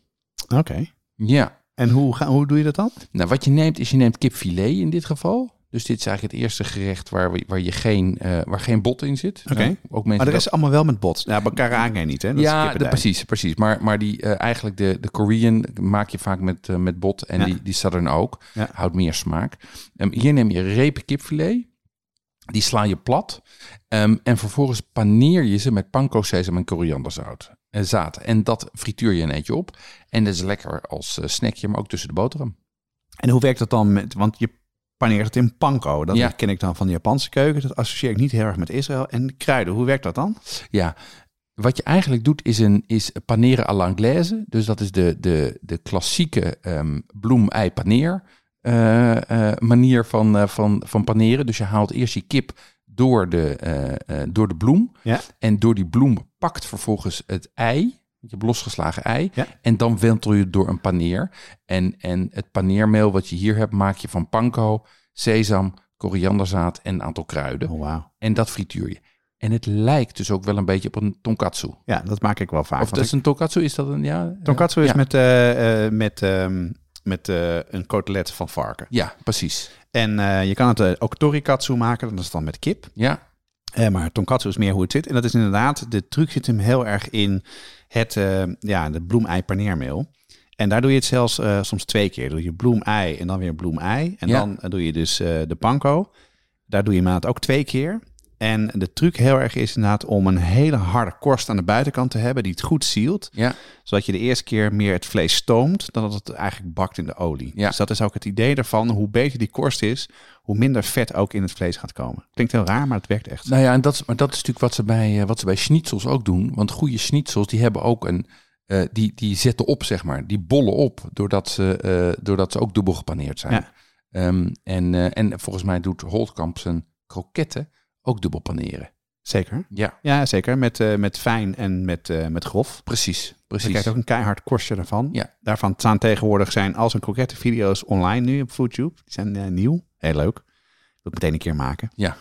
S1: Oké.
S2: Ja,
S1: En hoe, ga, hoe doe je dat dan?
S2: nou, wat je neemt is je neemt kipfilet in dit geval. Dus dit is eigenlijk het eerste gerecht waar, we, waar, je geen, eh, waar geen bot in zit.
S1: Oké.
S2: Nou, ook mensen
S1: Maar er
S2: dat-
S1: is allemaal wel met bot. Ja, bij karaage niet, hè? Dat
S2: ja, de, precies, precies. Maar, maar die, eh, eigenlijk de, de Korean maak je vaak met, eh, met bot. En
S1: Ja.
S2: die, die Southern ook.
S1: Ja.
S2: Houdt meer smaak. Ehm, hier neem je repen kipfilet. Die sla je plat. Ehm, en vervolgens paneer je ze met panko sesam en korianderzout. En zaad. En dat frituur je een eentje op. En dat is lekker als snackje, maar ook tussen de boterham.
S1: En hoe werkt dat dan met, want je paneert het in panko. Dat
S2: Ja.
S1: ken ik dan van de Japanse keuken. Dat associeer ik niet heel erg met Israël. En kruiden, hoe werkt dat dan?
S2: Ja, wat je eigenlijk doet is, een, is paneren à l'anglaise. Dus dat is de, de, de klassieke ehm bloem-ei-paneer eh, eh, manier van, eh, van, van paneren. Dus je haalt eerst je kip door de, door de bloem.
S1: Ja.
S2: En door die bloem pakt vervolgens het ei. Je hebt losgeslagen ei.
S1: Ja.
S2: En dan wentel je door een paneer. En, en het paneermeel wat je hier hebt maak je van panko, sesam, korianderzaad en een aantal kruiden.
S1: Oh.
S2: En dat frituur je. En het lijkt dus ook wel een beetje op een tonkatsu.
S1: Ja, dat maak ik wel vaak.
S2: Of dat is een tonkatsu, is dat een ja?
S1: tonkatsu is
S2: ja.
S1: met, eh, met, ehm, met eh, een cotelet van varken.
S2: Ja, precies.
S1: En je kan het ook torikatsu maken. Dat is dan met kip.
S2: Ja,
S1: maar tonkatsu is meer hoe het zit. En dat is inderdaad, de truc zit hem heel erg in het eh, ja, de bloemei paneermeel. En daar doe je het zelfs eh, soms twee keer. Doe je bloemei en dan weer bloemei. En
S2: Ja.
S1: dan eh, doe je dus de panko. Daar doe je maat ook twee keer. En de truc heel erg is inderdaad om een hele harde korst aan de buitenkant te hebben die het goed zielt.
S2: Ja,
S1: Zodat je de eerste keer meer het vlees stoomt dan dat het eigenlijk bakt in de olie.
S2: Ja.
S1: Dus dat is ook het idee ervan. Hoe beter die korst is, hoe minder vet ook in het vlees gaat komen. Klinkt heel raar, maar het werkt echt.
S2: nou ja, en dat, is- maar dat is natuurlijk wat ze bij, eh, wat ze bij schnitzels ook doen. Want goede schnitzels, die hebben ook een, eh, die, die zetten op, zeg maar. Die bollen op, doordat ze, eh, doordat ze ook dubbel gepaneerd zijn.
S1: Ja.
S2: Ehm, en, en volgens mij doet Holtkamp zijn kroketten ook dubbel paneren.
S1: Zeker.
S2: Ja,
S1: Ja, zeker. Met, eh, met fijn en met, eh, met grof.
S2: precies.
S1: Dus je
S2: precies.
S1: krijgt ook een keihard korstje ervan.
S2: Ja.
S1: Daarvan staan tegenwoordig zijn al zijn kroketten video's online nu op YouTube. Die zijn eh, nieuw. Heel leuk. Wil ik meteen een keer maken.
S2: Ja.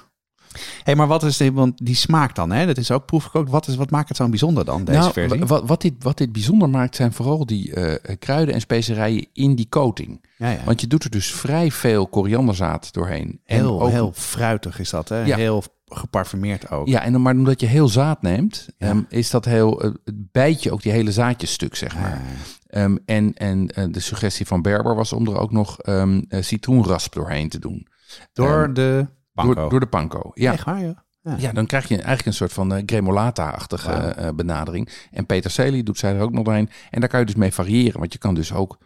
S1: Hey, maar wat is de, want die smaak dan? Hè? Dat is ook proefgekookt. Wat, is, wat maakt het zo bijzonder dan, deze
S2: nou,
S1: versie?
S2: wa- Wat, wat, dit, wat dit bijzonder maakt, zijn vooral die eh, kruiden en specerijen in die coating.
S1: ja, ja.
S2: Want je doet er dus vrij veel korianderzaad doorheen. En
S1: Heel,
S2: ook-
S1: heel fruitig is dat, hè?
S2: Ja.
S1: Heel geparfumeerd ook.
S2: Ja, en maar omdat je heel zaad neemt,
S1: Ja.
S2: ehm, is dat heel, eh, het bijt je ook die hele zaadjes stuk, zeg maar. Ehm, en en eh, de suggestie van Berber was om er ook nog ehm, eh, citroenrasp doorheen te doen.
S1: door de panko.
S2: Door, door de panko. Ja.
S1: Echt waar, ja. Ja.
S2: Ja, dan krijg je eigenlijk een soort van eh, gremolata-achtige eh, benadering. En peterselie doet zij er ook nog doorheen. En daar kan je dus mee variëren. Want je kan dus ook,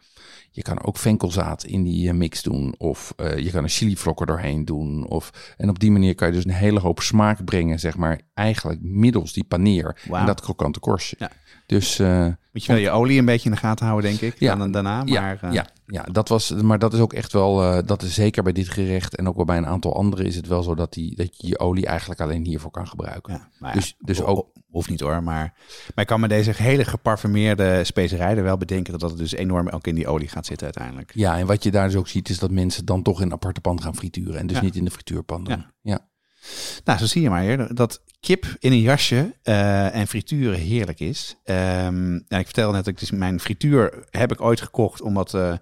S2: je kan ook venkelzaad in die eh, mix doen. Of eh, je kan een chilivlokken doorheen doen. Of, en op die manier kan je dus een hele hoop smaak brengen, zeg maar, eigenlijk middels die paneer en dat krokante korstje.
S1: Ja.
S2: Dus eh,
S1: Moet je wel je olie een beetje in de gaten houden, denk ik.
S2: Ja.
S1: Dan, daarna,
S2: ja,
S1: maar... eh,
S2: ja, ja, dat was, maar dat is ook echt wel, eh, dat is zeker bij dit gerecht en ook wel bij een aantal andere is het wel zo dat, die, dat je je olie eigenlijk alleen hiervoor kan gebruiken.
S1: Ja,
S2: Dus- dus
S1: ho-
S2: ook-
S1: ho- Hoeft niet hoor, maar, maar ik kan met deze hele geparfumeerde specerij er wel bedenken dat dat dus enorm ook in die olie gaat zitten uiteindelijk.
S2: Ja, en wat je daar dus ook ziet, is dat mensen dan toch in een aparte pan gaan frituren. En dus niet in de frituurpan doen.
S1: Ja.
S2: Ja.
S1: Nou, zo zie je maar dat kip in een jasje eh, en frituren heerlijk is. Ehm, ja, ik vertelde net, dat ik dus mijn frituur heb ik ooit gekocht omdat eh,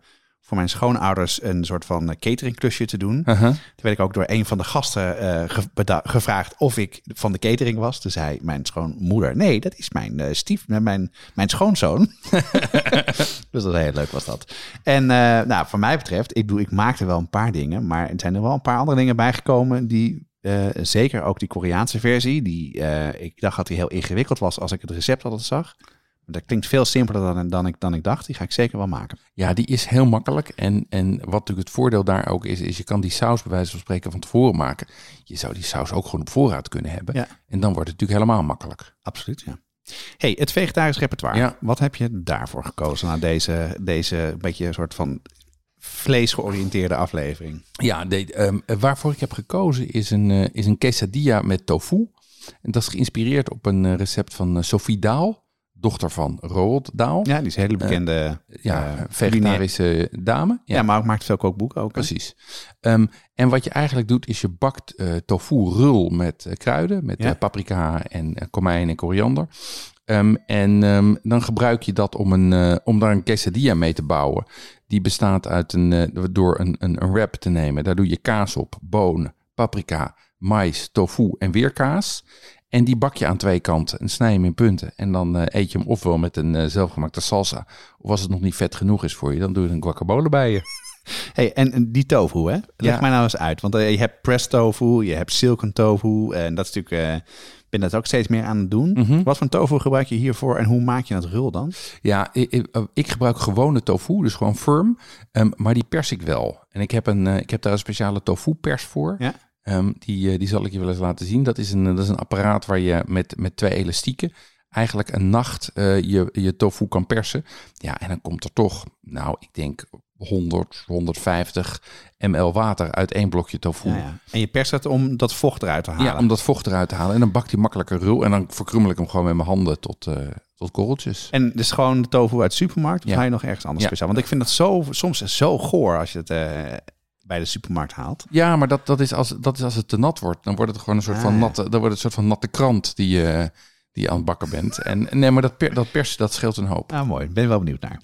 S1: voor mijn schoonouders een soort van eh, cateringklusje te doen.
S2: Uh-huh.
S1: Toen werd ik ook door een van de gasten ge- gevraagd of ik van de catering was. Toen zei mijn schoonmoeder, nee, dat is mijn eh, stief, mijn, mijn schoonzoon. *laughs* dus dat was heel leuk was dat. En nou, voor mij betreft, ik, bedoel, ik maakte wel een paar dingen, maar er zijn er wel een paar andere dingen bijgekomen die... eh, zeker ook die Koreaanse versie, die eh, ik dacht dat die heel ingewikkeld was als ik het recept altijd zag. Dat klinkt veel simpeler dan, dan, ik, dan ik dacht. Die ga ik zeker wel maken.
S2: ja, die is heel makkelijk. En, en wat natuurlijk het voordeel daar ook is, is je kan die saus bij wijze van spreken van tevoren maken. Je zou die saus ook gewoon op voorraad kunnen hebben.
S1: Ja.
S2: En dan wordt het natuurlijk helemaal makkelijk.
S1: Absoluut, ja. Hey, het vegetarisch repertoire.
S2: Ja.
S1: Wat heb je daarvoor gekozen na deze, deze beetje soort van vleesgeoriënteerde aflevering?
S2: Ja, de, ehm, waarvoor ik heb gekozen is een, eh, is een quesadilla met tofu. En dat is geïnspireerd op een eh, recept van eh, Sophie Daal, dochter van Roald Daal.
S1: Ja, die is een hele bekende.
S2: Ja, vegetarische dame.
S1: Ja, maar ook maakt veel kookboeken ook. hè?
S2: Precies. Ehm, en wat je eigenlijk doet, is je bakt tofu rul met kruiden, met
S1: Ja.
S2: paprika en komijn en koriander. Ehm, en ehm, dan gebruik je dat om, een, eh, om daar een quesadilla mee te bouwen. Die bestaat uit een, eh, door een, een, een wrap te nemen. Daar doe je kaas op, bonen, paprika, mais, tofu en weer kaas. En die bak je aan twee kanten en snij hem in punten. En dan eh, eet je hem ofwel met een zelfgemaakte salsa. Of als het nog niet vet genoeg is voor je, dan doe je een guacamole bij je.
S1: Hey, en, die tofu, hè? Leg
S2: Ja.
S1: mij nou eens uit. Want eh, je hebt press tofu, je hebt silken tofu. En dat is natuurlijk... eh, ik ben dat ook steeds meer aan het doen.
S2: Mhm.
S1: Wat voor tofu gebruik je hiervoor en hoe maak je het rul dan?
S2: Ja, ik, ik, ik gebruik gewone tofu, dus gewoon firm. Ehm, maar die pers ik wel. En ik heb, een, eh, ik heb daar een speciale tofu pers voor.
S1: Ja.
S2: Ehm, die, eh, die zal ik je wel eens laten zien. Dat is een, dat is een apparaat waar je met, met twee elastieken eigenlijk een nacht eh, je, je tofu kan persen. Ja, en dan komt er toch, nou, ik denk 100, 150 ml water uit één blokje tofu.
S1: Ja, ja. En je perst het om dat vocht eruit te halen.
S2: Ja, om dat vocht eruit te halen. En dan bakt hij makkelijker rul. En dan verkrummel ik hem gewoon met mijn handen tot, eh, tot korreltjes.
S1: En dus gewoon de tofu uit de supermarkt? Of
S2: Ja.
S1: ga je nog ergens anders speciaal? Want ik vind dat zo, soms zo goor als je het eh, bij de supermarkt haalt.
S2: Ja, maar dat, dat, is als, dat is als het te nat wordt. Dan wordt het gewoon een soort
S1: Ah,
S2: van
S1: ja.
S2: natte, dan wordt het een soort van natte krant die, je die je aan het bakken bent. En nee, maar dat, per, dat persen, dat scheelt een hoop.
S1: Nou, mooi. Ben wel benieuwd naar.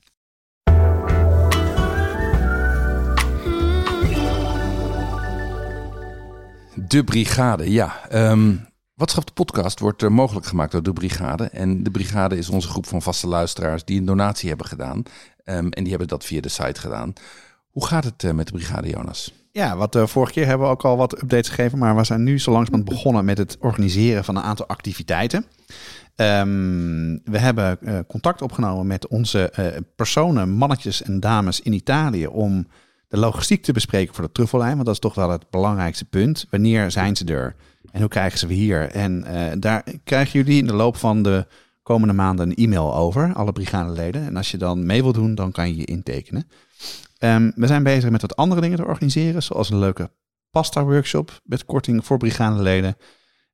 S2: De Brigade, ja. Ehm Watschap de podcast wordt eh, mogelijk gemaakt door De Brigade. En De Brigade is onze groep van vaste luisteraars die een donatie hebben gedaan. Ehm, en die hebben dat via de site gedaan. Hoe gaat het eh, met De Brigade, Jonas?
S1: Ja, wat de vorige keer hebben we ook al wat updates gegeven, maar we zijn nu zo langzamerhand *laughs* begonnen met het organiseren van een aantal activiteiten. Ehm, we hebben contact opgenomen met onze personen, mannetjes en dames in Italië om de logistiek te bespreken voor de truffellijn, want dat is toch wel het belangrijkste punt. Wanneer zijn ze er en hoe krijgen ze we hier? En eh, daar krijgen jullie in de loop van de komende maanden een e-mail over, alle brigadeleden. En als je dan mee wilt doen, dan kan je je intekenen. Ehm, we zijn bezig met wat andere dingen te organiseren, zoals een leuke pasta-workshop met korting voor brigadeleden.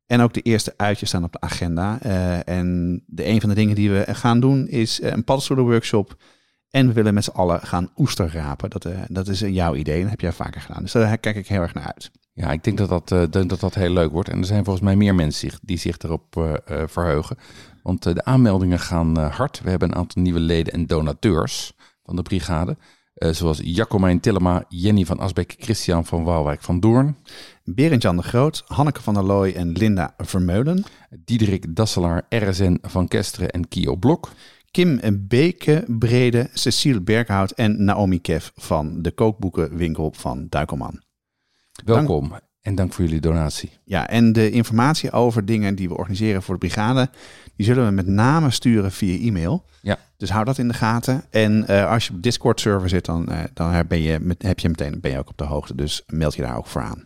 S1: En ook de eerste uitjes staan op de agenda. Uh, en de, een van de dingen die we gaan doen is uh, een paddenstoelen-workshop. En we willen met z'n allen gaan oester rapen. Dat, uh, dat is jouw idee, dat heb jij vaker gedaan. Dus daar kijk ik heel erg naar uit.
S2: Ja, ik denk dat dat, denk dat, dat heel leuk wordt. En er zijn volgens mij meer mensen die, die zich erop verheugen. Want de aanmeldingen gaan hard. We hebben een aantal nieuwe leden en donateurs van de brigade. Zoals Jacomijn Tillema, Jenny van Asbeck, Christian van Waalwijk van Doorn.
S1: Berend-Jan de Groot, Hanneke van der Looy en Linda Vermeulen.
S2: Diederik Dasselaar, RSN van Kesteren en Kio Blok.
S1: Kim Beke Brede, Cecile Berghout en Naomi Kev van de kookboekenwinkel van Duikelman.
S2: Welkom. Dank en dank voor jullie donatie.
S1: Ja, en de informatie over dingen die we organiseren voor de brigade, die zullen we met name sturen via e-mail.
S2: Ja.
S1: Dus hou dat in de gaten. En uh, als je op Discord server zit, dan, uh, dan ben je, met, heb je meteen ben je ook op de hoogte. Dus meld je daar ook voor aan.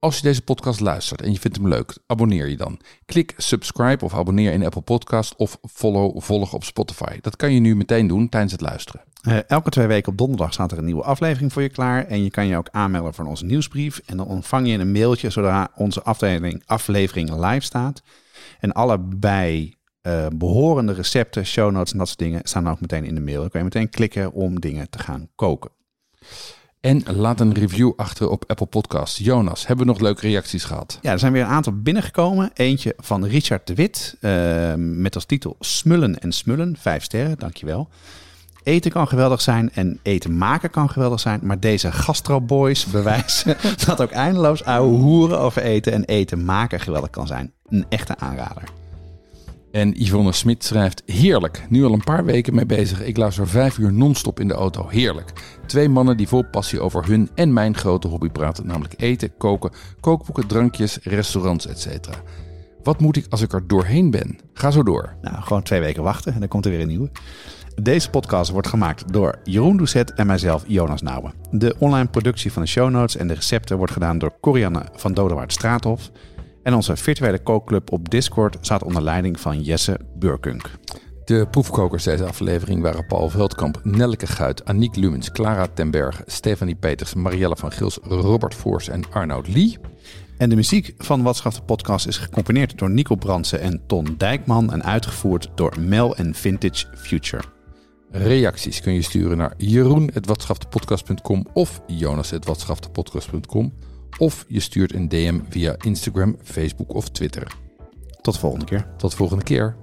S2: Als je deze podcast luistert en je vindt hem leuk, abonneer je dan. Klik subscribe of abonneer in Apple Podcast of follow, volg op Spotify. Dat kan je nu meteen doen tijdens het luisteren.
S1: Uh, elke twee weken op donderdag staat er een nieuwe aflevering voor je klaar. En je kan je ook aanmelden voor onze nieuwsbrief. En dan ontvang je een mailtje zodra onze aflevering, aflevering live staat. En alle bij uh, behorende recepten, show notes en dat soort dingen staan ook meteen in de mail. Dan kan je meteen klikken om dingen te gaan koken.
S2: En laat een review achter op Apple Podcasts. Jonas, hebben we nog leuke reacties gehad?
S1: Ja, er zijn weer een aantal binnengekomen. Eentje van Richard de Wit uh, met als titel Smullen en Smullen. Vijf sterren, dankjewel. Eten kan geweldig zijn en eten maken kan geweldig zijn. Maar deze gastroboys *laughs* bewijzen dat ook eindeloos ouwe hoeren over eten en eten maken geweldig kan zijn. Een echte aanrader.
S2: En Yvonne Smit schrijft: Heerlijk. Nu al een paar weken mee bezig. Ik luister vijf uur non-stop in de auto. Heerlijk. Twee mannen die vol passie over hun en mijn grote hobby praten, namelijk eten, koken, kookboeken, drankjes, restaurants, etc. Wat moet ik als ik er doorheen ben? Ga zo door.
S1: Nou, gewoon twee weken wachten en dan komt er weer een nieuwe. Deze podcast wordt gemaakt door Jeroen Doucet en mijzelf, Jonas Nouwen. De online productie van de show notes en de recepten wordt gedaan door Corianne van Dodewaard Straathof. En onze virtuele kookclub op Discord staat onder leiding van Jesse Burkunk.
S2: De proefkokers deze aflevering waren Paul Veldkamp, Nelke Guit, Aniek Lumens, Clara Tenberg, Stefanie Peters, Marielle van Gils, Robert Voors en Arnoud Lee.
S1: En de muziek van Watschaf de podcast is gecomponeerd door Nico Brandsen en Ton Dijkman en uitgevoerd door Mel en Vintage Future.
S2: Reacties kun je sturen naar jeroen.watschaftepodcast.com of jonas.watschaftepodcast.com of je stuurt een DM via Instagram, Facebook of Twitter.
S1: Tot de volgende keer.
S2: Tot de volgende keer.